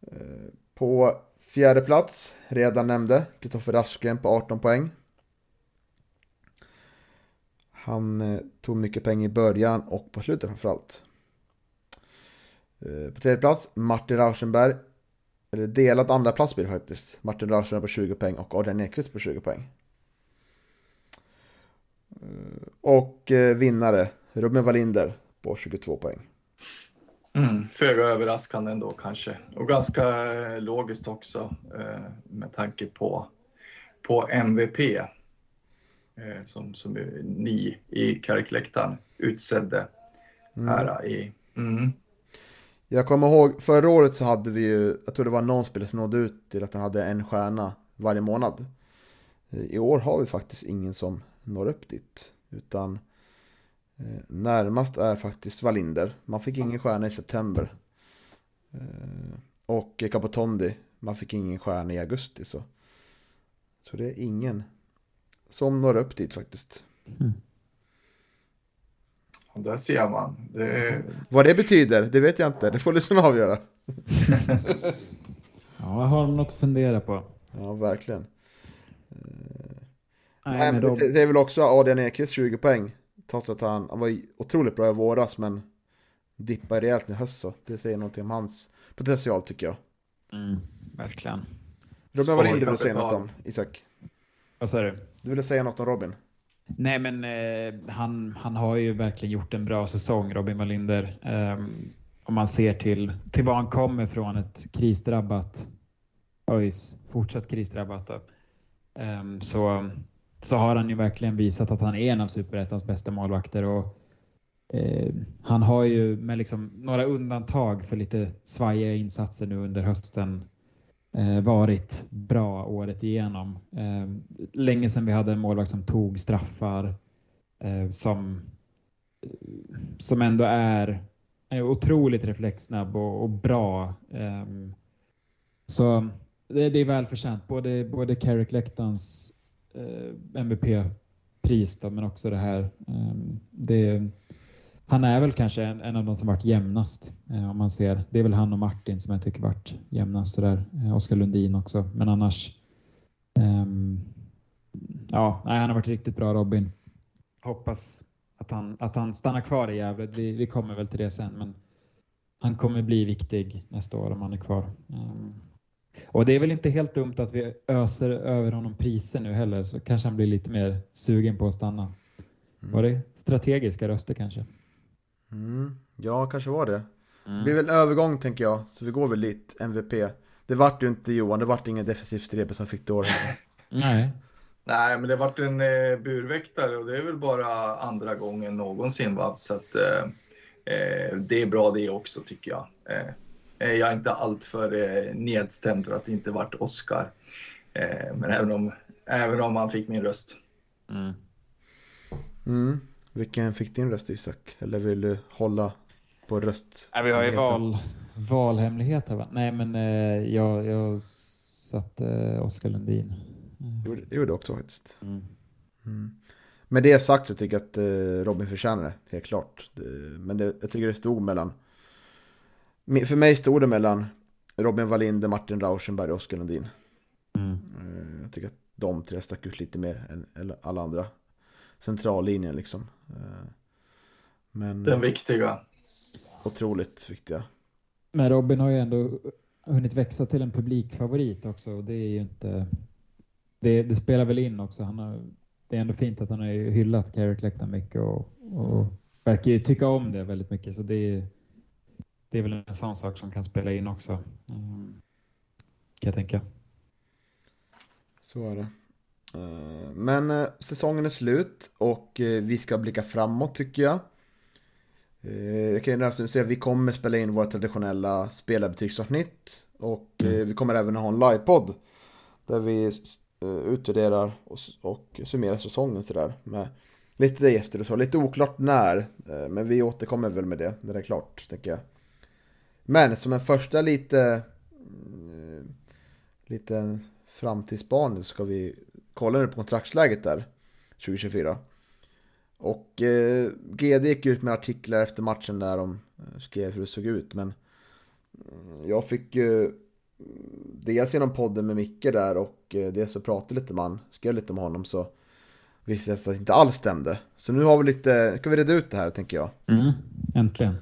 Eh, på fjärde plats, redan nämnde, Kristoffer Askren på 18 poäng. Han eh, tog mycket poäng i början och på slutet framförallt. Eh, på tredje plats, Martin Rauschenberg. Eller delat andra plats blir det faktiskt. Martin Rauschenberg på 20 poäng och Adrian Ekvist på 20 poäng. Eh, och vinnare, Ruben Wallinder på 22 poäng. Mm, Föga överraskande ändå kanske och ganska logiskt också med tanke på, på MVP som, som ni i Kärkläktaren utsedde mm. här i. Mm. Jag kommer ihåg förra året så hade vi ju, jag tror det var någon spelare som nådde ut till att han hade en stjärna varje månad. I år har vi faktiskt ingen som når upp dit. Utan Eh, närmast är faktiskt Valinder. Man fick ingen stjärna i september. Eh, och Capotondi. Man fick ingen stjärna i augusti. Så, så det är ingen som når upp dit faktiskt. Mm. Där ser man. Det... Vad det betyder, det vet jag inte. Det får lyssnarna avgöra. ja, jag har något att fundera på. Ja, verkligen. Nej, Nej men, de... det är väl också Adrian Ekvist 20 poäng. Trots att han, han var otroligt bra i våras men dippar rejält i höst så. Det säger någonting om hans potential tycker jag. Mm, verkligen. Robin Wallinder vill säga något om, Isak. Vad sa du? Du ville säga något om Robin? Nej men eh, han, han har ju verkligen gjort en bra säsong, Robin Wallinder. Eh, om man ser till, till var han kommer från, ett krisdrabbat ÖIS, fortsatt krisdrabbat. Eh, så så har han ju verkligen visat att han är en av superettans bästa målvakter. Och, eh, han har ju med liksom några undantag för lite svajiga insatser nu under hösten Eh, varit bra året igenom. Eh, länge sedan vi hade en målvakt som tog straffar eh, som, som ändå är, otroligt reflexsnabb och, och bra. Ehm, så det, det är välförtjänt. Både, både Carrick Lektans MVP-pris men också det här. Ehm, det, han är väl kanske en, en, av de som varit jämnast eh, om man ser. Det är väl han och Martin som jag tycker varit jämnast sådär. Eh, Oskar Lundin också, men annars. Ehm, ja, nej, han har varit riktigt bra Robin. Hoppas att han, att han stannar kvar i Gävle. Vi, vi kommer väl till det sen, men han kommer bli viktig nästa år om han är kvar. Um, och det är väl inte helt dumt att vi öser över honom priser nu heller, så kanske han blir lite mer sugen på att stanna. Mm. Var det strategiska röster kanske? Mm. Ja, kanske var det. Mm. Det blir väl en övergång tänker jag, så vi går väl lite MVP. Det vart ju inte Johan, det vart ingen defensiv strepe som fick det året. Nej. Nej, men det vart en eh, burväktare och det är väl bara andra gången någonsin. Va? Så att, eh, eh det är bra det också tycker jag. Eh, Eh, jag är inte alltför eh, nedstämd för att det inte vart Oscar. Eh, men även om, även om han fick min röst. Mm. Mm. Vilken fick din röst Isak? Eller vill du hålla på röst? Ja, vi har ju val, valhemligheter va? Nej men eh, jag, jag satte eh, Oskar Lundin. Mm. Det gjorde jag också faktiskt. Mm. Mm. Med det sagt så tycker jag att eh, Robin förtjänar det, helt klart. Det, men det, jag tycker det stod mellan för mig stod det mellan Robin Wallinder, Martin Rauschenberg och Oskar Lundin. Mm. Eh, jag tycker att de tre stack ut lite mer än alla andra. Centrallinjen liksom. Eh, men, Den viktiga. Otroligt viktiga. Men Robin har ju ändå hunnit växa till en publikfavorit också. Det är ju inte... Det, det spelar väl in också. Han har, det är ändå fint att han har hyllat Carrick Lecter mycket och, och verkar ju tycka om det väldigt mycket. Så det är det är väl en sån sak som kan spela in också. Mm. Kan jag tänka. Så är det. Eh, men eh, säsongen är slut och eh, vi ska blicka framåt tycker jag. Jag kan redan säga att vi kommer spela in våra traditionella spelarbetyggsavsnitt och mm. vi kommer även ha en livepodd där vi utvärderar och, och summerar säsongen sådär. Med lite gäster och så, lite oklart när. Men vi återkommer väl med det när det är klart, tänker jag. Men som en första lite, uh, lite framtidsspaning så ska vi kolla nu på kontraktsläget där 2024. Och eh, GD gick ut med artiklar efter matchen där de skrev hur det såg ut. Men jag fick ju dels genom podden med Micke där och eh, dels så pratade lite med han, skrev lite med honom så visste jag att det inte alls stämde. Så nu har vi lite, ska vi reda ut det här tänker jag. Mm, äntligen.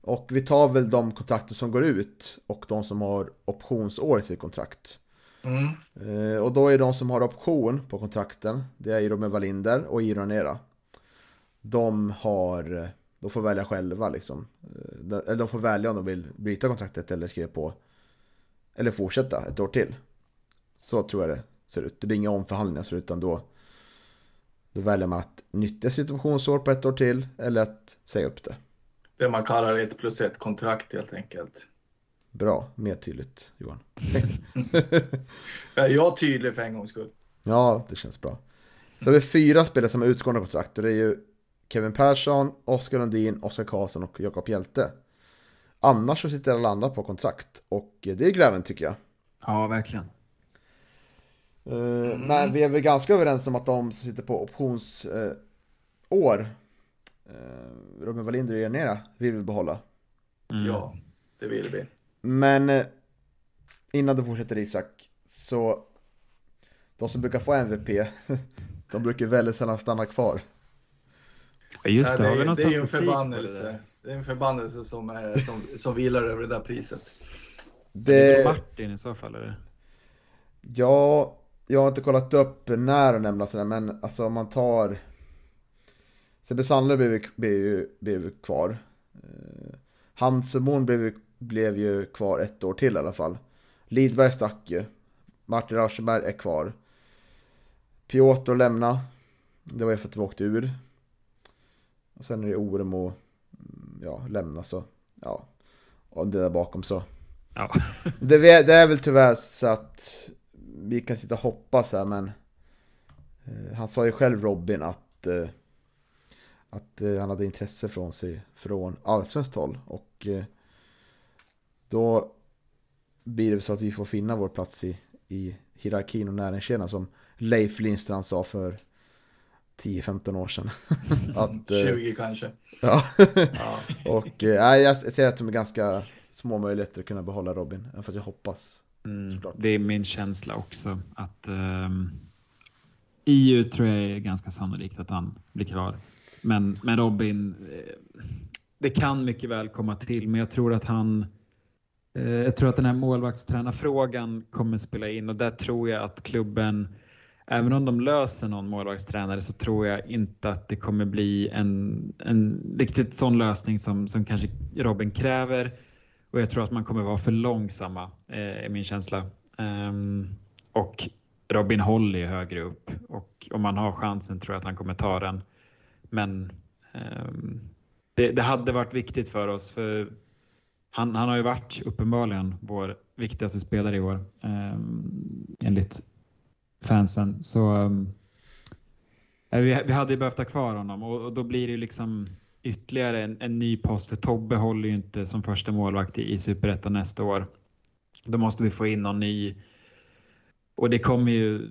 Och vi tar väl de kontrakter som går ut och de som har optionsår i sitt kontrakt. Mm. Eh, och då är de som har option på kontrakten, det är Robin Wallinder och Iron Era. De har, de får välja själva liksom. Eh, eller de får välja om de vill bryta kontraktet eller skriva på eller fortsätta ett år till. Så tror jag det ser ut. Det blir inga omförhandlingar utan då, då väljer man att nyttja situationsår på ett år till eller att säga upp det. Det man kallar ett plus ett kontrakt helt enkelt. Bra, mer tydligt Johan. jag är tydlig för en gångs skull. Ja, det känns bra. Så har vi fyra spelare som har utgående kontrakt och det är ju Kevin Persson, Oskar Lundin, Oskar Karlsson och Jakob Hjälte. Annars så sitter alla andra på kontrakt och det är glädjande tycker jag. Ja, verkligen. Uh, Men vi är väl ganska överens om att de som sitter på optionsår, uh, uh, Robin Wallinder och Janera, vill vi behålla. Mm. Ja, det vill vi. Men uh, innan du fortsätter Isak, så de som brukar få MVP, de brukar väldigt sällan stanna kvar. Just det, ja, det, har vi någon det är ju en förbannelse. Det är en förbannelse som, är, som, som vilar över det där priset. Det... är Martin i så fall eller? Ja, jag har inte kollat upp när och nämna sådär, men alltså om man tar... Sebbe Sandler blev, blev, blev kvar. Eh, Hans Mon blev, blev ju kvar ett år till i alla fall. Lidberg stack ju. Martin Rauschenberg är kvar. Piotr lämna. Det var ju för att vi åkte ur. Och sen är det Orem och ja, lämna så, ja, och det där bakom så. Ja. det, det, är väl tyvärr så att vi kan sitta och hoppas här men eh, han sa ju själv Robin att eh, att eh, han hade intresse från sig från allsvenskt håll och eh, då blir det så att vi får finna vår plats i, i hierarkin och näringskedjan som Leif Lindstrand sa för 10-15 år sedan. att, 20 eh, kanske. Ja, ja. och äh, jag ser att de är ganska små möjligheter att kunna behålla Robin, även för att jag hoppas. Mm, det är min känsla också att um, EU tror jag är ganska sannolikt att han blir kvar. Men, men Robin, eh, det kan mycket väl komma till, men jag tror att han Eh, jag tror att den här målvaktstränarfrågan kommer spela in och där tror jag att klubben även om de löser någon målvaktstränare så tror jag inte att det kommer bli en, en riktigt sån lösning som, som kanske Robin kräver. Och jag tror att man kommer vara för långsamma, eh, är min känsla. Um, och Robin håller ju högre upp och om man har chansen tror jag att han kommer ta den. Men um, det, det, hade varit viktigt för oss för han, han har ju varit uppenbarligen vår viktigaste spelare i år um, enligt fansen. Så um, vi, vi hade ju behövt ha kvar honom och, och då blir det ju liksom ytterligare en, en, ny post för Tobbe håller ju inte som första målvakt i, i Superettan nästa år. Då måste vi få in någon ny och det kommer ju,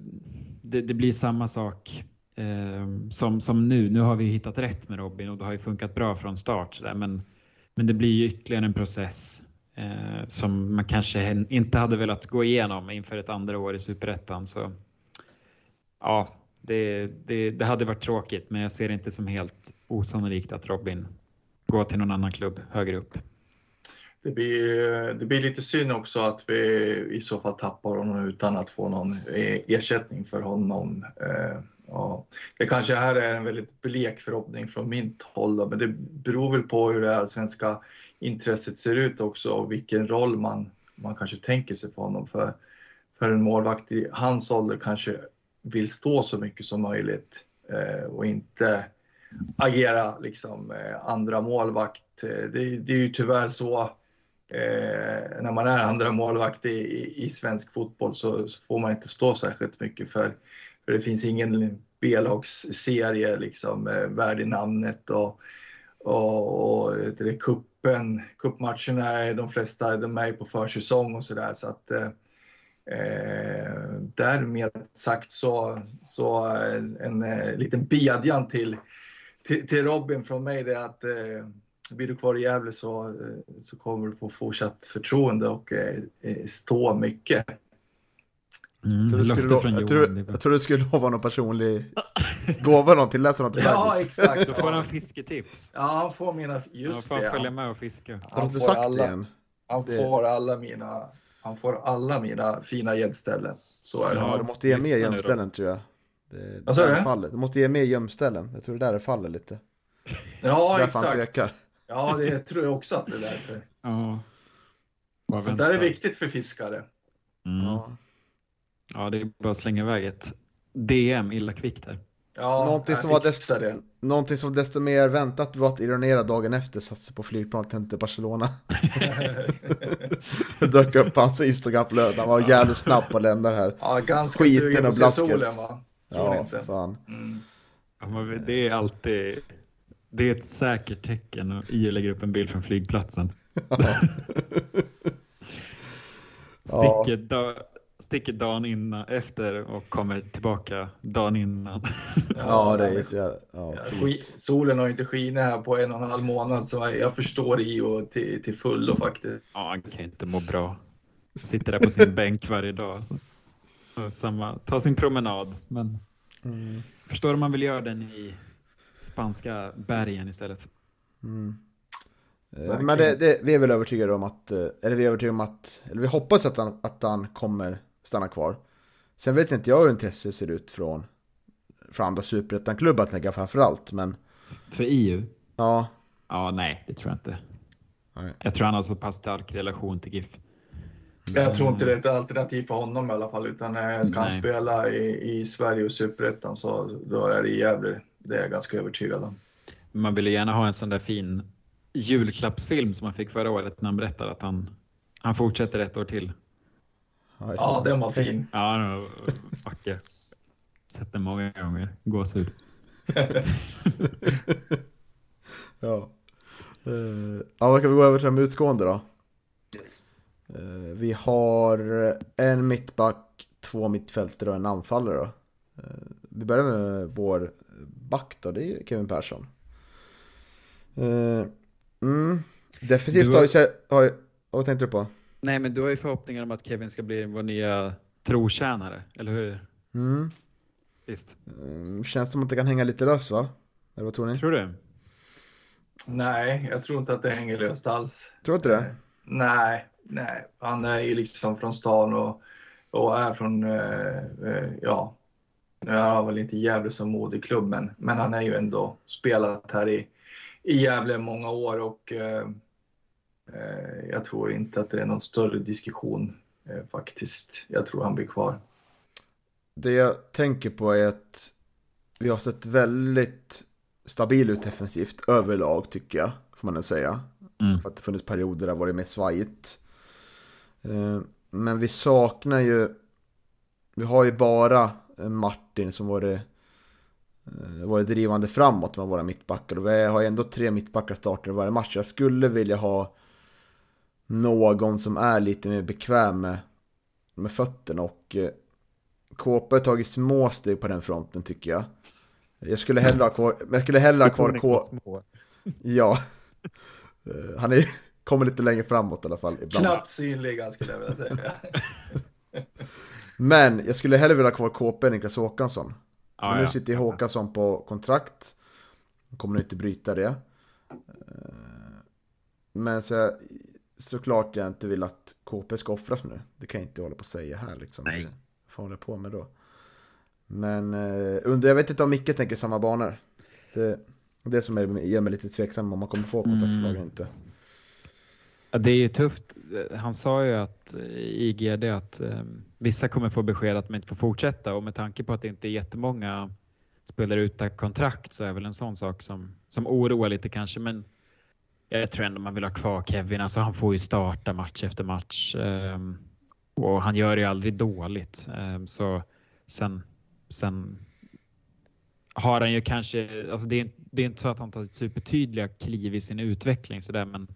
det, det blir samma sak eh, som, som nu. Nu har vi hittat rätt med Robin och det har ju funkat bra från start. Så där. Men, men det blir ju ytterligare en process eh, som man kanske inte hade velat gå igenom inför ett andra år i Superettan. Så ja, det, det, det, hade varit tråkigt, men jag ser det inte som helt osannolikt att Robin går till någon annan klubb högre upp. Det blir, det blir lite synd också att vi i så fall tappar honom utan att få någon eh, ersättning för honom. Eh, ja, det kanske här är en väldigt blek förhoppning från mitt håll, då, men det beror väl på hur det allsvenska intresset ser ut också och vilken roll man, man kanske tänker sig för honom. För, för en målvakt i hans ålder kanske vill stå så mycket som möjligt eh, och inte agera liksom eh, andra målvakt. Eh, det, det, är ju tyvärr så eh, när man är andra målvakt i, i, i svensk fotboll så, så, får man inte stå särskilt mycket för, för det finns ingen B-lagsserie liksom eh, värd i namnet och, och, och det är kuppen, kuppmatcherna är de flesta de är på försäsong och sådär så att eh, eh därmed sagt så, så eh, en, en, en liten bedjan till, till, till Robin från mig det är att eh, blir du kvar i Gävle så, så kommer du få fortsatt förtroende och eh stå mycket. Mm, jag, trodde från jag, tror, jag tror du skulle lova någon personlig gåva någon till läsa något Ja, exakt. Då får han fisketips. Ja, han får mina, just han får det. följa med och fiska. Har du inte sagt alla, det än? Han det... får alla mina, han får alla mina fina gömställen. Så är det. Ja, du måste ge mer gömställen tror jag. Det, Vad sa du? Fallet. Du måste ge mer gömställen. Jag tror det där är faller lite. Ja, exakt. Ja, det tror jag också att det är därför. Ja. Så det är viktigt för fiskare. Mm. Ja. Ja, det är bara att slänga iväg ett DM illa kvickt här. Ja, någonting, som var desto, det. någonting som desto mer väntat var att Ironera dagen efter satsa på flygplanet hem till Barcelona. Dök upp på hans Instagram-flöde. Han var jävligt snabb på att lämna det här. Ja, ganska Skiten och blasket. solen va? Tror ja, inte. fan. Mm. Ja, det är alltid det är ett säkert tecken och IO lägger upp en bild från flygplatsen. sticker, da, sticker dagen innan, efter och kommer tillbaka dagen innan. ja, det är så jävla, ja, Solen har inte skinit här på en och en halv månad så jag förstår IO till, till fullo faktiskt. Ja, han kan inte må bra. Sitter där på sin bänk varje dag. Så. Samma, ta sin promenad. Men mm. förstår om man vill göra den i spanska bergen istället. Mm. Eh, men det, det, vi är väl övertygade om att, eh, eller vi är övertygade om att, eller vi hoppas att han, att han kommer stanna kvar. Sen vet inte jag hur intresset ser ut från, från andra superettan-klubbar att lägga framförallt, men... För EU? Ja. Ja, nej, det tror jag inte. Nej. Jag tror han har så pass stark relation till GIF. Jag tror inte det är ett alternativ för honom i alla fall, utan eh, ska nej. han spela i, i Sverige och superettan så då är det i Gävle det är jag ganska övertygad om. Man ville gärna ha en sån där fin julklappsfilm som man fick förra året när han berättade att han, han fortsätter ett år till. Ja, den var fin. Ja, den var vacker. Sett den många gånger. Gåshud. ja. Uh, ja, då kan vi gå över till de utgående då. Yes. Uh, vi har en mittback, två mittfältare och en anfallare då. Uh, vi börjar med vår back då, det är Kevin Persson. Uh, mm. Definitivt har... har, har Vad tänkte du på? Nej, men du har ju förhoppningar om att Kevin ska bli vår nya trotjänare, eller hur? Mm. Visst. Mm, känns som att det kan hänga lite löst va? Eller vad tror ni? Tror du? Nej, jag tror inte att det hänger löst alls. Tror du inte det? Nej, nej. Han är ju liksom från stan och, och är från, eh, eh ja, nu har han väl inte Gävle som moderklubb, men, men han är ju ändå spelat här i, i Gävle många år och eh, jag tror inte att det är någon större diskussion eh, faktiskt. Jag tror han blir kvar. Det jag tänker på är att vi har sett väldigt stabil ut defensivt överlag tycker jag, får man nog säga. Mm. För att det funnits perioder där det varit mer svajigt. Eh, men vi saknar ju, vi har ju bara Martin som var det eh, var drivande framåt med våra mittbackar. Och vi har ändå tre mittbackar startar i varje match. Jag skulle vilja ha någon som är lite mer bekväm med, med fötterna. Och eh, KP har tagit små steg på den fronten tycker jag. Jag skulle hellre ha kvar, jag skulle hellre ha kvar K... Ja. Eh, han är, kommer lite längre framåt i alla fall. Ibland. Knappt synliga skulle jag vilja säga. Men jag skulle hellre vilja ha kvar KP än Niklas Håkansson. Ah, Men nu ja. sitter Håkansson på kontrakt. Kommer inte bryta det. Eh, men så såklart jag inte vill att KP ska offras nu. Det kan jag inte hålla på att säga här liksom. Nej. Det får hålla på med då. Men eh, under, jag vet inte om Micke tänker samma banor. Det, det som är, gör mig lite tveksam om man kommer få kontraktförslag eller mm. inte. Ja, det är ju tufft. Han sa ju att i GD att um, vissa kommer få besked att de inte får fortsätta och med tanke på att det inte är jättemånga spelare utan kontrakt så är väl en sån sak som, som oroar lite kanske. Men jag tror ändå man vill ha kvar Kevin. Alltså han får ju starta match efter match. Ehm, och han gör det ju aldrig dåligt. Ehm, så sen, sen har han ju kanske, alltså det är, det är inte så att han tar supertydliga kliv i sin utveckling sådär men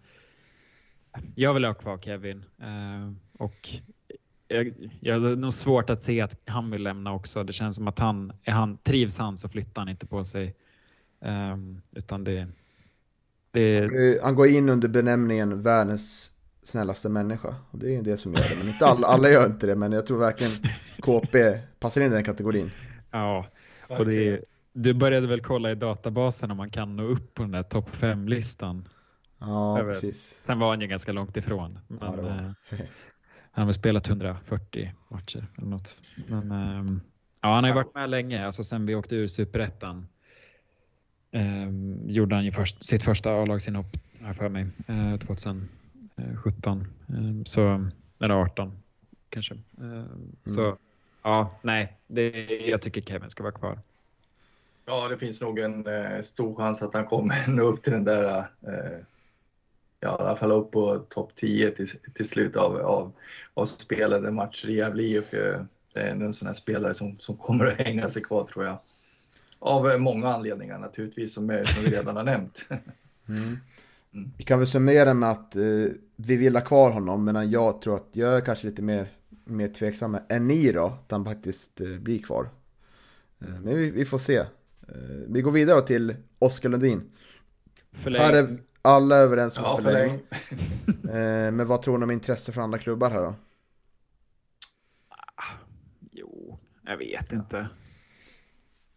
jag vill ha kvar Kevin ehm, och jag, jag har nog svårt att se att han vill lämna också. Det känns som att han, är han trivs han så flyttar han inte på sig. Utan det, det... Han går in under benämningen världens snällaste människa. Och det är en del som gör det, men inte alla, alla gör inte det. Men jag tror verkligen KP passar in i den kategorin. Ja, och det, du började väl kolla i databasen om man kan nå upp på den där topp 5-listan? Ja, precis. Sen var han ju ganska långt ifrån. Men, ja, eh, han har spelat 140 matcher eller något. Men, eh, ja, han har ju varit med länge, alltså sen vi åkte ur superettan eh, gjorde han ju först, sitt första A-lagsinhopp här för mig eh, 2017. Eh, så, eller 18 kanske. Eh, mm. Så ja, nej, det, jag tycker Kevin ska vara kvar. Ja, det finns nog en eh, stor chans att han kommer nå upp till den där, eh, ja, i alla fall upp på topp 10 till, till slut av, av, av spelade matcher i Gävle IF. Det är en sån här spelare som, som kommer att hänga sig kvar tror jag. Av många anledningar naturligtvis, som, som vi redan har nämnt. Mm. Mm. Vi kan väl summera med att eh, vi vill ha kvar honom, men jag tror att jag är kanske lite mer, mer tveksam än ni då, att han faktiskt eh, blir kvar. Eh, men vi, vi, får se. Eh, vi går vidare till Oskar Lundin. Förläng. Här är alla överens om ja, förläng. förläng. Eh, men vad tror ni om intresse från andra klubbar här då? Ah, jo, jag vet inte.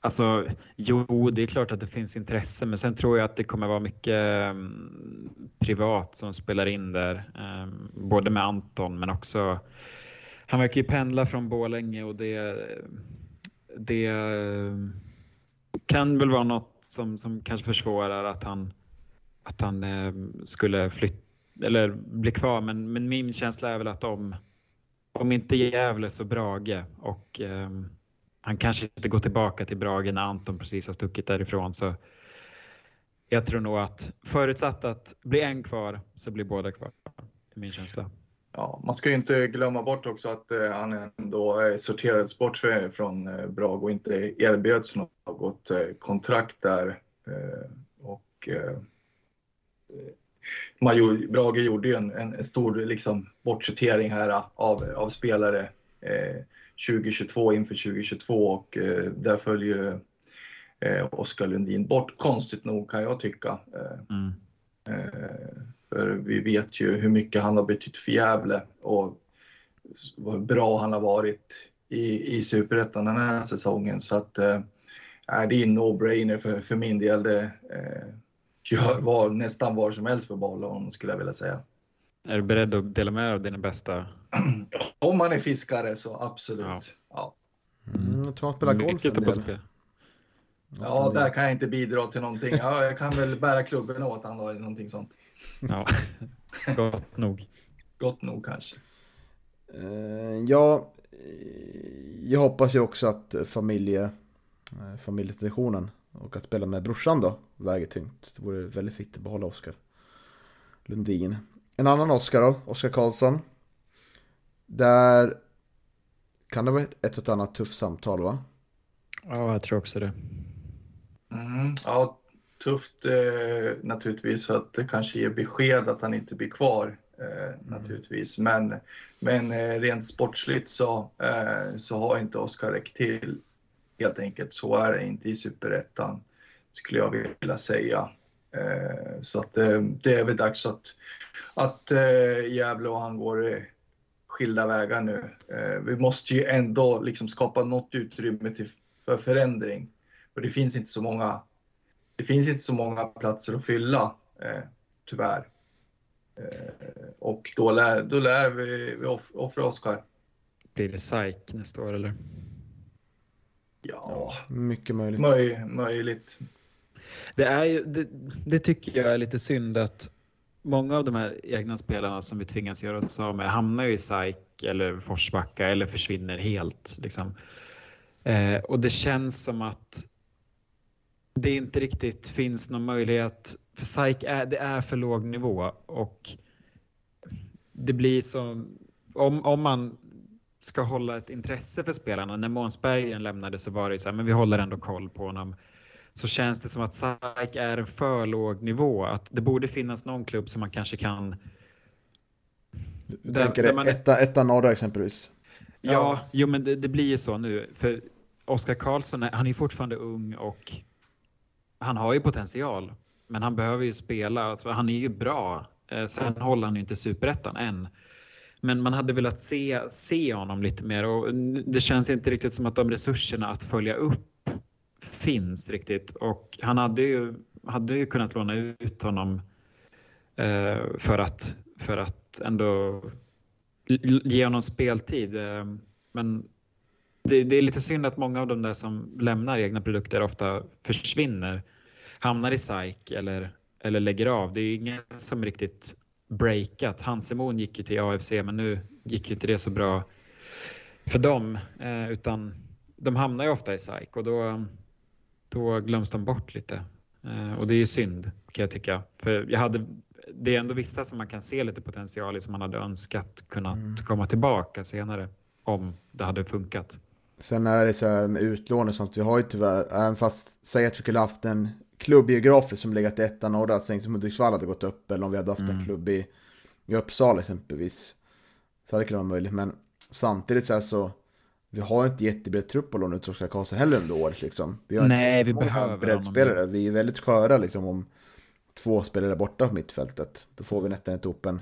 Alltså, jo, det är klart att det finns intresse, men sen tror jag att det kommer vara mycket um, privat som spelar in där. Um, både med Anton, men också... Han verkar ju pendla från Bålänge och det, det kan väl vara något som, som kanske försvårar att han, att han um, skulle flytta eller bli kvar. Men, men min känsla är väl att om, om inte Gävle så Brage och um, han kanske inte går tillbaka till Brage när Anton precis har stuckit därifrån. Så jag tror nog att förutsatt att blir en kvar så blir båda kvar. Det är min känsla. Ja, man ska ju inte glömma bort också att eh, han ändå sorterades bort från eh, Brage och inte erbjöds något eh, kontrakt där. Och man, Brage gjorde ju en, en stor liksom, bortsortering här av, av spelare. Eh, 2022 inför 2022 och eh, där följer eh, Oskar Lundin bort, konstigt nog kan jag tycka. Eh, mm. För vi vet ju hur mycket han har betytt för Gävle och hur bra han har varit i, i Superettan den här säsongen. Så att eh, det är en no-brainer för, för min del. Det eh, gör var, nästan var som helst för bollen skulle jag vilja säga. Är du beredd att dela med dig av dina bästa? Om man är fiskare så absolut. Ja. ja. Mm, jag tror han spelar golf en del. Ja, där kan jag inte bidra till någonting. Ja, jag kan väl bära klubben åt han då, eller någonting sånt. Ja, gott nog. Gott nog kanske. Uh, ja, jag hoppas ju också att familje, uh, familjetraditionen och att spela med brorsan då väger tungt. Det vore väldigt viktigt att behålla Oskar Lundin. En annan Oscar då, Oscar Karlsson. Där kan det vara ett, ett och annat tufft samtal va? Ja, jag tror också det. Mm, ja, tufft eh, naturligtvis för att det kanske ger besked att han inte blir kvar. Eh, mm. Naturligtvis, men, men eh, rent sportsligt så, eh, så har inte Oskar räckt till. Helt enkelt, så är det inte i superettan skulle jag vilja säga. Eh, så att eh, det är väl dags att att eh, Gävle och han går skilda vägar nu. Eh, vi måste ju ändå liksom skapa något utrymme till, för förändring. För det finns inte så många, det finns inte så många platser att fylla, eh, tyvärr. Eh, och då lär, då lär vi, vi off, offra Oskar. Blir det SAIK nästa år eller? Ja, mycket möjligt. Möj, möjligt. Det, är ju, det, det, tycker jag är lite synd att många av de här egna spelarna som vi tvingas göra oss av med hamnar ju i SAIK eller Forsbacka eller försvinner helt. Liksom. Eh, och det känns som att det inte riktigt finns någon möjlighet. För SAIK är, det är för låg nivå och det blir så. Om, om man ska hålla ett intresse för spelarna. När Måns Berggren lämnade så var det så här, men vi håller ändå koll på honom. Så känns det som att SAIK är en för låg nivå. Att det borde finnas någon klubb som man kanske kan du där, tänker där man... etta, etta norra exempelvis? Ja, ja. Jo, men det, det blir ju så nu. För Oskar Karlsson, han är fortfarande ung och han har ju potential. Men han behöver ju spela. Alltså, han är ju bra. Eh, sen håller han ju inte superettan än. Men man hade velat se, se honom lite mer och det känns inte riktigt som att de resurserna att följa upp finns riktigt. Och han hade ju, hade ju kunnat låna ut honom eh, för, att, för att ändå ge honom speltid. Eh, men det, det, är lite synd att många av de där som lämnar egna produkter ofta försvinner. Hamnar i SAIK eller, eller lägger av. Det är ingen som riktigt breakat. Hansemon gick ju till AFC men nu gick ju inte det så bra för dem. Eh, utan de hamnar ju ofta i SAIK och då, då glöms de bort lite. Eh, och det är synd kan jag tycka. För jag hade, det är ändå vissa som man kan se lite potential i som man hade önskat kunnat mm. komma tillbaka senare om det hade funkat. Sen är det så här med utlån och sånt, vi har ju tyvärr, även fast säg att vi skulle haft en klubb geografiskt som legat etta norra, tänk som Hudiksvall hade gått upp, eller om vi hade haft mm. en klubb i, i Uppsala exempelvis. Så hade det kunnat vara möjligt, men samtidigt så här så, vi har inte jättebred trupp på lån ut Oskar Karlsson heller under året liksom. Vi har Nej, vi behöver breddspelare. Vi är väldigt sköra liksom om två spelare borta på mittfältet. Då får vi nästan inte ihop en,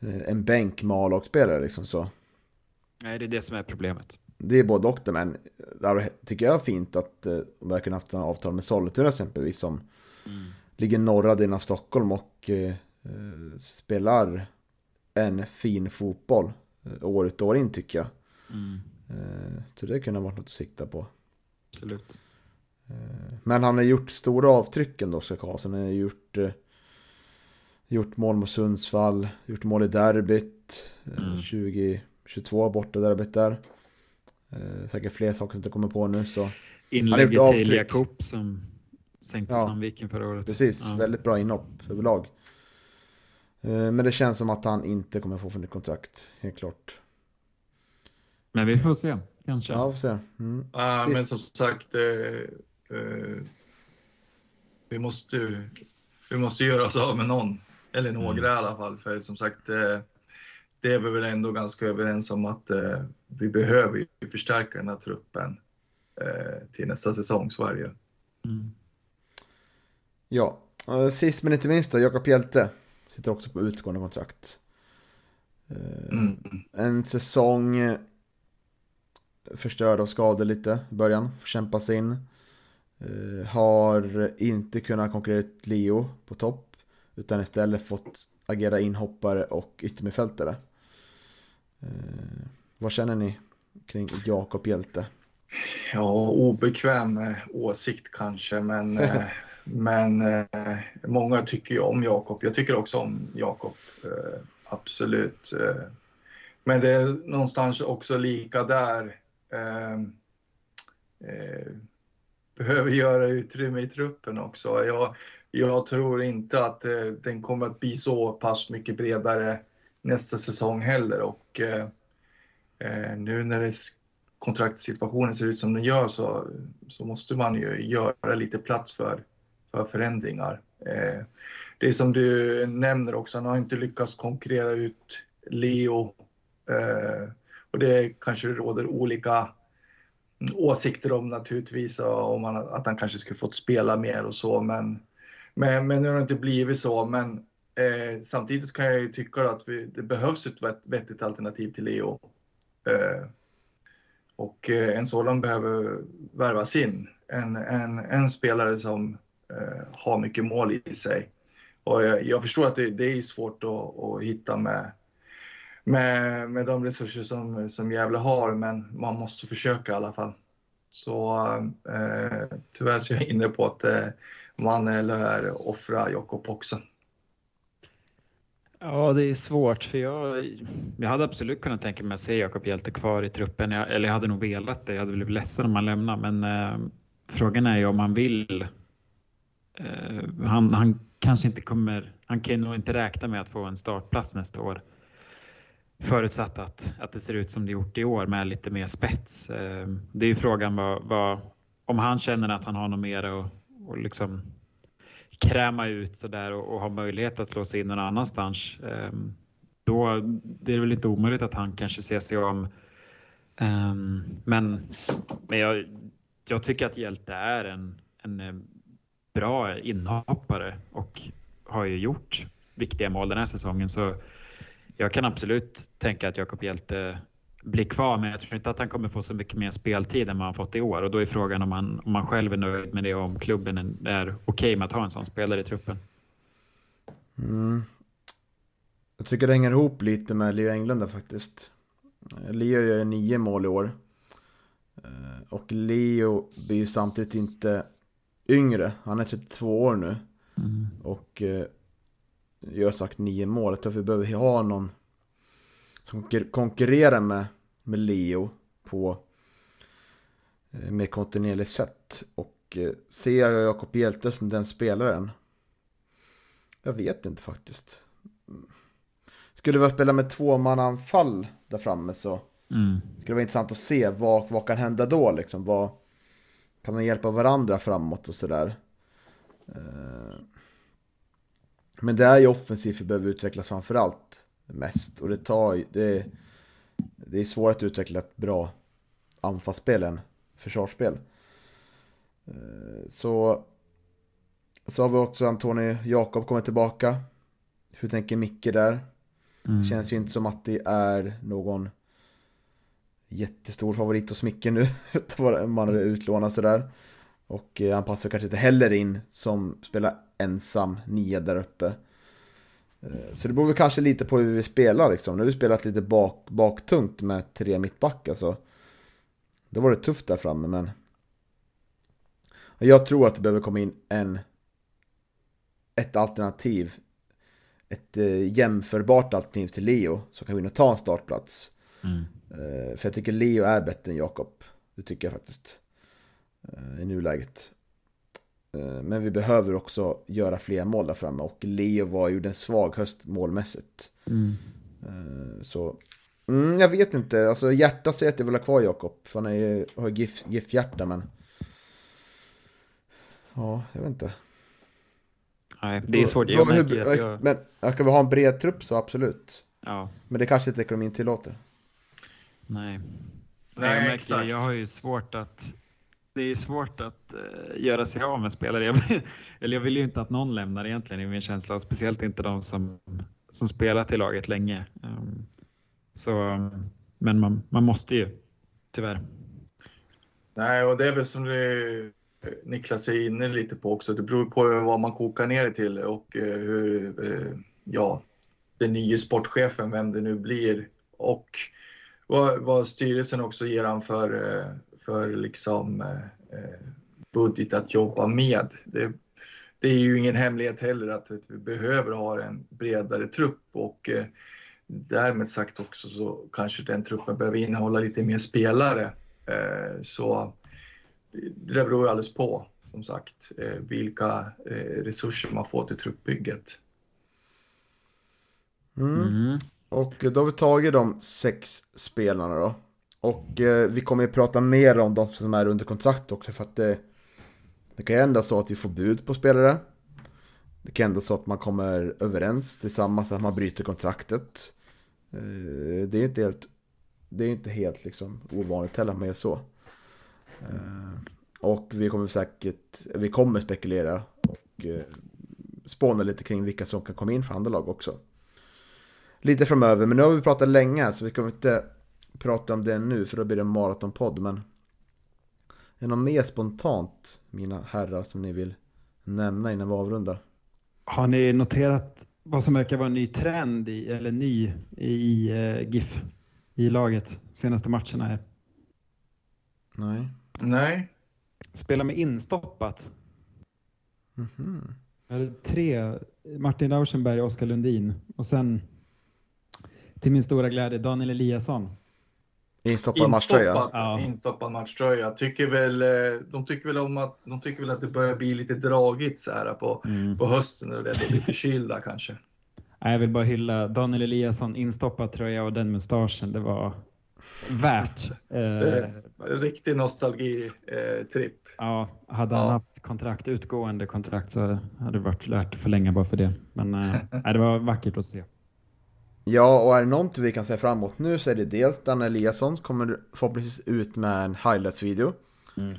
eh, en bänk med A-lagsspelare liksom så. Nej, det är det som är problemet det är både och det, men det tycker jag är fint att uh, de verkligen haft en avtal med Sollentuna exempelvis som mm. ligger norra delen av Stockholm och uh, spelar en fin fotboll uh, år ut och år in tycker jag. Mm. Uh, så det kunde ha varit något att sikta på. Absolut. Men han har gjort stora avtryck ändå, Oskar Karlsson. Han har gjort, gjort mål mot Sundsvall, gjort mål i derbyt, mm. 2022 borta derbyt där. Eh, säkert fler saker som inte kommer på nu. Så Inlägget till Jakob som sänkte ja, Sandviken förra året. Precis, ja. väldigt bra inhopp överlag. Eh, men det känns som att han inte kommer få förnytt kontrakt, helt klart. Men vi får se, kanske. Ja, vi får se. Mm. Ah, men som sagt, eh, eh, vi, måste, vi måste göra oss av med någon. Eller några mm. i alla fall. För som sagt, eh, det är vi väl ändå ganska överens om att vi behöver förstärka den här truppen till nästa säsong, Sverige. Mm. Ja, sist men inte minst då, Jakob Hjelte sitter också på utgående kontrakt. Mm. En säsong förstörd av skador lite i början, kämpa sig in. Eh, har inte kunnat konkurrera ut Leo på topp, utan istället fått agera inhoppare och yttermittfältare. Eh, vad känner ni kring Jakob Hjälte? Ja, obekväm eh, åsikt kanske, men, men många tycker ju om Jakob. Jag tycker också om Jakob, absolut. Men det är någonstans också lika där. Ehm, eh, behöver göra utrymme i truppen också. Jag, jag tror inte att eh, den kommer att bli så pass mycket bredare nästa säsong heller. Och eh, eh nu när det, kontraktssituationen ser ut som den gör så, så måste man ju göra lite plats för, för förändringar. Eh, det som du nämner också, han har inte lyckats konkurrera ut Leo. Eh, och det kanske råder olika mm, åsikter om naturligtvis, om han, att han kanske skulle fått spela mer och så. Men, men, men nu har det inte blivit så. Men Eh, samtidigt kan jag ju tycka att vi, det behövs ett vettigt alternativ till Leo. Eh, och eh, en sådan behöver värvas in. En, en, en spelare som eh, har mycket mål i sig. Och jag, jag förstår att det, det, är svårt att, att hitta med, med, med de resurser som, som Gävle har, men man måste försöka i alla fall. Så eh, tyvärr så är jag inne på att eh, man lär offra Jakob också. Ja, det är svårt för jag, jag hade absolut kunnat tänka mig att se Jakob Hjelte kvar i truppen. Jag, eller jag hade nog velat det. Jag hade blivit ledsen om han lämnar. Men eh, frågan är ju om han vill. Eh, han, han kanske inte kommer, han kan nog inte räkna med att få en startplats nästa år. Förutsatt att, att det ser ut som det gjort i år med lite mer spets. Ehm, det är ju frågan vad, vad, om han känner att han har något mer att och liksom kräma ut sådär och, och ha möjlighet att slå sig in någon annanstans. Ehm, då det är det väl inte omöjligt att han kanske ser sig om. Ehm, men men jag, jag tycker att Hjälte är en, en eh, bra inhoppare och har ju gjort viktiga mål den här säsongen. Så jag kan absolut tänka att Jakob Hjälte blir kvar, men jag tror inte att han kommer få så mycket mer speltid än vad han fått i år. Och då är frågan om han, om han själv är nöjd med det och om klubben är okej okay med att ha en sån spelare i truppen. Mm. Jag tycker det hänger ihop lite med Leo Englund faktiskt. Leo gör nio mål i år. Eh, och Leo blir ju samtidigt inte yngre. Han är 32 år nu. Mm. Och eh, gör sagt nio mål. Jag tror att vi behöver ha någon som konkurrerar med, med Leo på eh, mer kontinuerligt sätt. Och ser jag Jakob Hjelte som den spelaren? Jag vet inte faktiskt. Skulle vi spela med tvåmananfall där framme så mm. skulle det vara intressant att se vad, vad kan hända då liksom. Vad, kan man hjälpa varandra framåt och sådär. Eh, men det är ju offensivt vi behöver utvecklas framförallt mest. Och det tar det, det är svårt att utveckla ett bra anfallsspel än försvarsspel. Eh, så, så har vi också Antoni Jakob kommit tillbaka. Hur tänker Micke där? Mm. Känns ju inte som att det är någon jättestor favorit hos Micke nu. man är utlånad sådär. Och eh, han passar kanske inte heller in som spelar ensam nia där uppe. Eh, så det beror väl kanske lite på hur vi spelar liksom. Nu har vi spelat lite bak, baktungt med tre mittbackar så då var det tufft där framme men jag tror att det behöver komma in en ett alternativ ett eh, jämförbart alternativ till Leo som kan gå in och ta en startplats. Mm. För jag tycker Leo är bättre än Jakob. Det tycker jag faktiskt. Eh, I nuläget. Eh, men vi behöver också göra fler mål där framme. Och Leo var ju en svag höst målmässigt. Mm. Så mm, jag vet inte. Alltså hjärta säger att jag vill ha kvar Jakob. För han är, har GIF-hjärta men... Ja, jag vet inte. Nej, det är svårt. Jag hur, jag... Men kan vi ha en bred trupp så absolut. Ja. Men det kanske inte ekonomin tillåter. Nej. Nej, jag, märker, jag har ju svårt att det är svårt att uh, göra sig av med spelare. Jag vill, eller jag vill ju inte att någon lämnar egentligen i min känsla, och speciellt inte de som, som spelat i laget länge. Um, så, men man, man måste ju, tyvärr. Nej, och det är väl som du, Niklas är inne lite på också. Det beror på vad man kokar ner det till och uh, hur, uh, ja, den nya sportchefen, vem det nu blir och vad, vad styrelsen också ger han för, för liksom, eh, budget att jobba med. Det, det är ju ingen hemlighet heller att, vi behöver ha en bredare trupp och eh, därmed sagt också så kanske den truppen behöver innehålla lite mer spelare. Så det där beror ju alldeles på, som sagt, vilka resurser man får till truppbygget. Mm. Mm. Och då har vi tagit de sex spelarna då. Och eh, vi kommer ju prata mer om de som är under kontrakt också för att det, det kan ju ändå så att vi får bud på spelare. Det kan ändå så att man kommer överens tillsammans, att man bryter kontraktet. Eh, det är inte helt, det är inte helt liksom ovanligt heller att man gör så. Eh, och vi kommer säkert, vi kommer spekulera och eh, spåna lite kring vilka som kan komma in för andra lag också lite framöver. Men nu har vi pratat länge så vi kommer inte prata om det nu för då blir det en maratonpodd. Men är det något mer spontant, mina herrar, som ni vill nämna innan vi avrundar? Har ni noterat vad som verkar vara en ny trend i, eller ny i uh, GIF i laget senaste matcherna här? Nej. Nej. Spela med instoppat. Mm -hmm. Tre, Martin Rauschenberg och Oskar Lundin och sen till min stora glädje Daniel Eliasson. Instoppad matchtröja. Instoppad, Ja. instoppad matchtröja. Tycker väl, eh, de, tycker väl om att, de tycker väl att det börjar bli lite dragigt så här på, Mm. på hösten och det är blir förkylda kanske. Jag vill bara hylla Daniel Eliasson, instoppad tröja och den mustaschen. Det var värt. Eh, Eh, Riktig nostalgitripp. ja, hade han Ja. haft kontrakt, utgående kontrakt så hade det varit värt att förlänga bara för det. Men eh, nej, det var vackert att se. Ja, och är det någonting vi kan se fram emot nu så är det dels Dan Eliasson kommer förhoppningsvis ut med en highlights-video.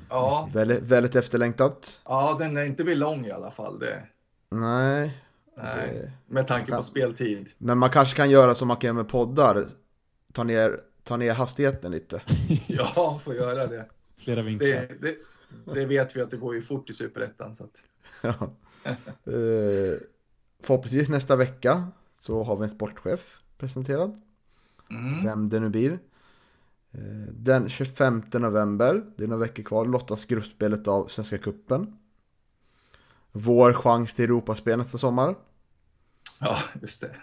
Ja, Väldigt, väldigt efterlängtat. ja, den är inte blir lång i alla fall. Det, Nej. nej, Det- med tanke Ja. på speltid. Men man kanske kan göra som man kan göra med poddar. Ta ner, ta ner hastigheten lite. Ja, får göra det. Flera vinklar. Det, det, det vet vi att det går ju fort i Superettan. Så att, Ja. Eh, förhoppningsvis nästa vecka så har vi en sportchef presenterad. mm. Vem det nu blir. Eh, Den 25 november, det är några veckor kvar, lottas gruppspelet av Svenska Cupen. Vår chans till Europaspel nästa sommar. Ja, just det.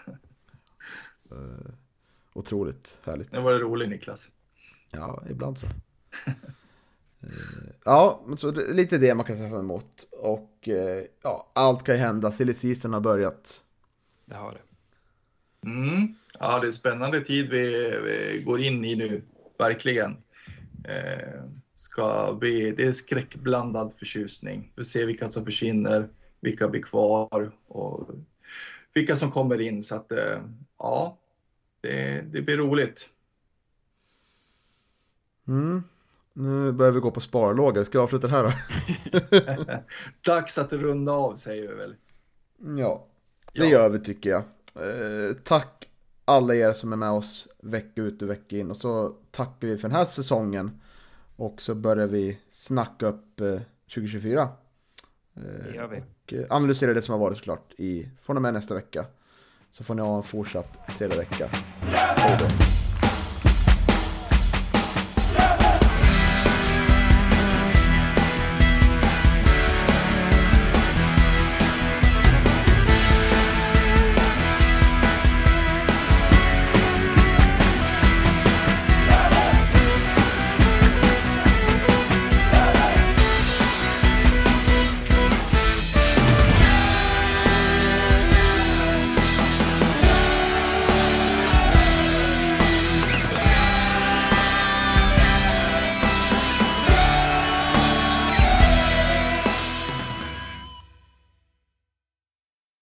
Otroligt härligt. Det var det roligt Niklas. Ja, ibland så. Eh, ja, men så det lite det man kan se fram emot. Och eh, ja, allt kan ju hända. Silly har börjat. Det har det. Mm. Ja, det är spännande tid vi, vi går in i nu, verkligen. Eh, ska bli, det är skräckblandad förtjusning. Vi ser vilka som försvinner, vilka blir kvar och vilka som kommer in. Så att eh, ja, det, det blir roligt. Mm. Nu börjar vi gå på sparlåga. Ska jag avsluta det här då? Dags att runda av säger vi väl. Ja, det Ja. gör vi tycker jag. Eh, tack alla er som är med oss vecka ut och vecka in. Och så tackar vi för den här säsongen. Och så börjar vi snacka upp eh, 2024. Eh, Det gör vi. och eh, analysera det som har varit såklart i, från och med nästa vecka. Så får ni ha en fortsatt trevlig vecka. Hej då.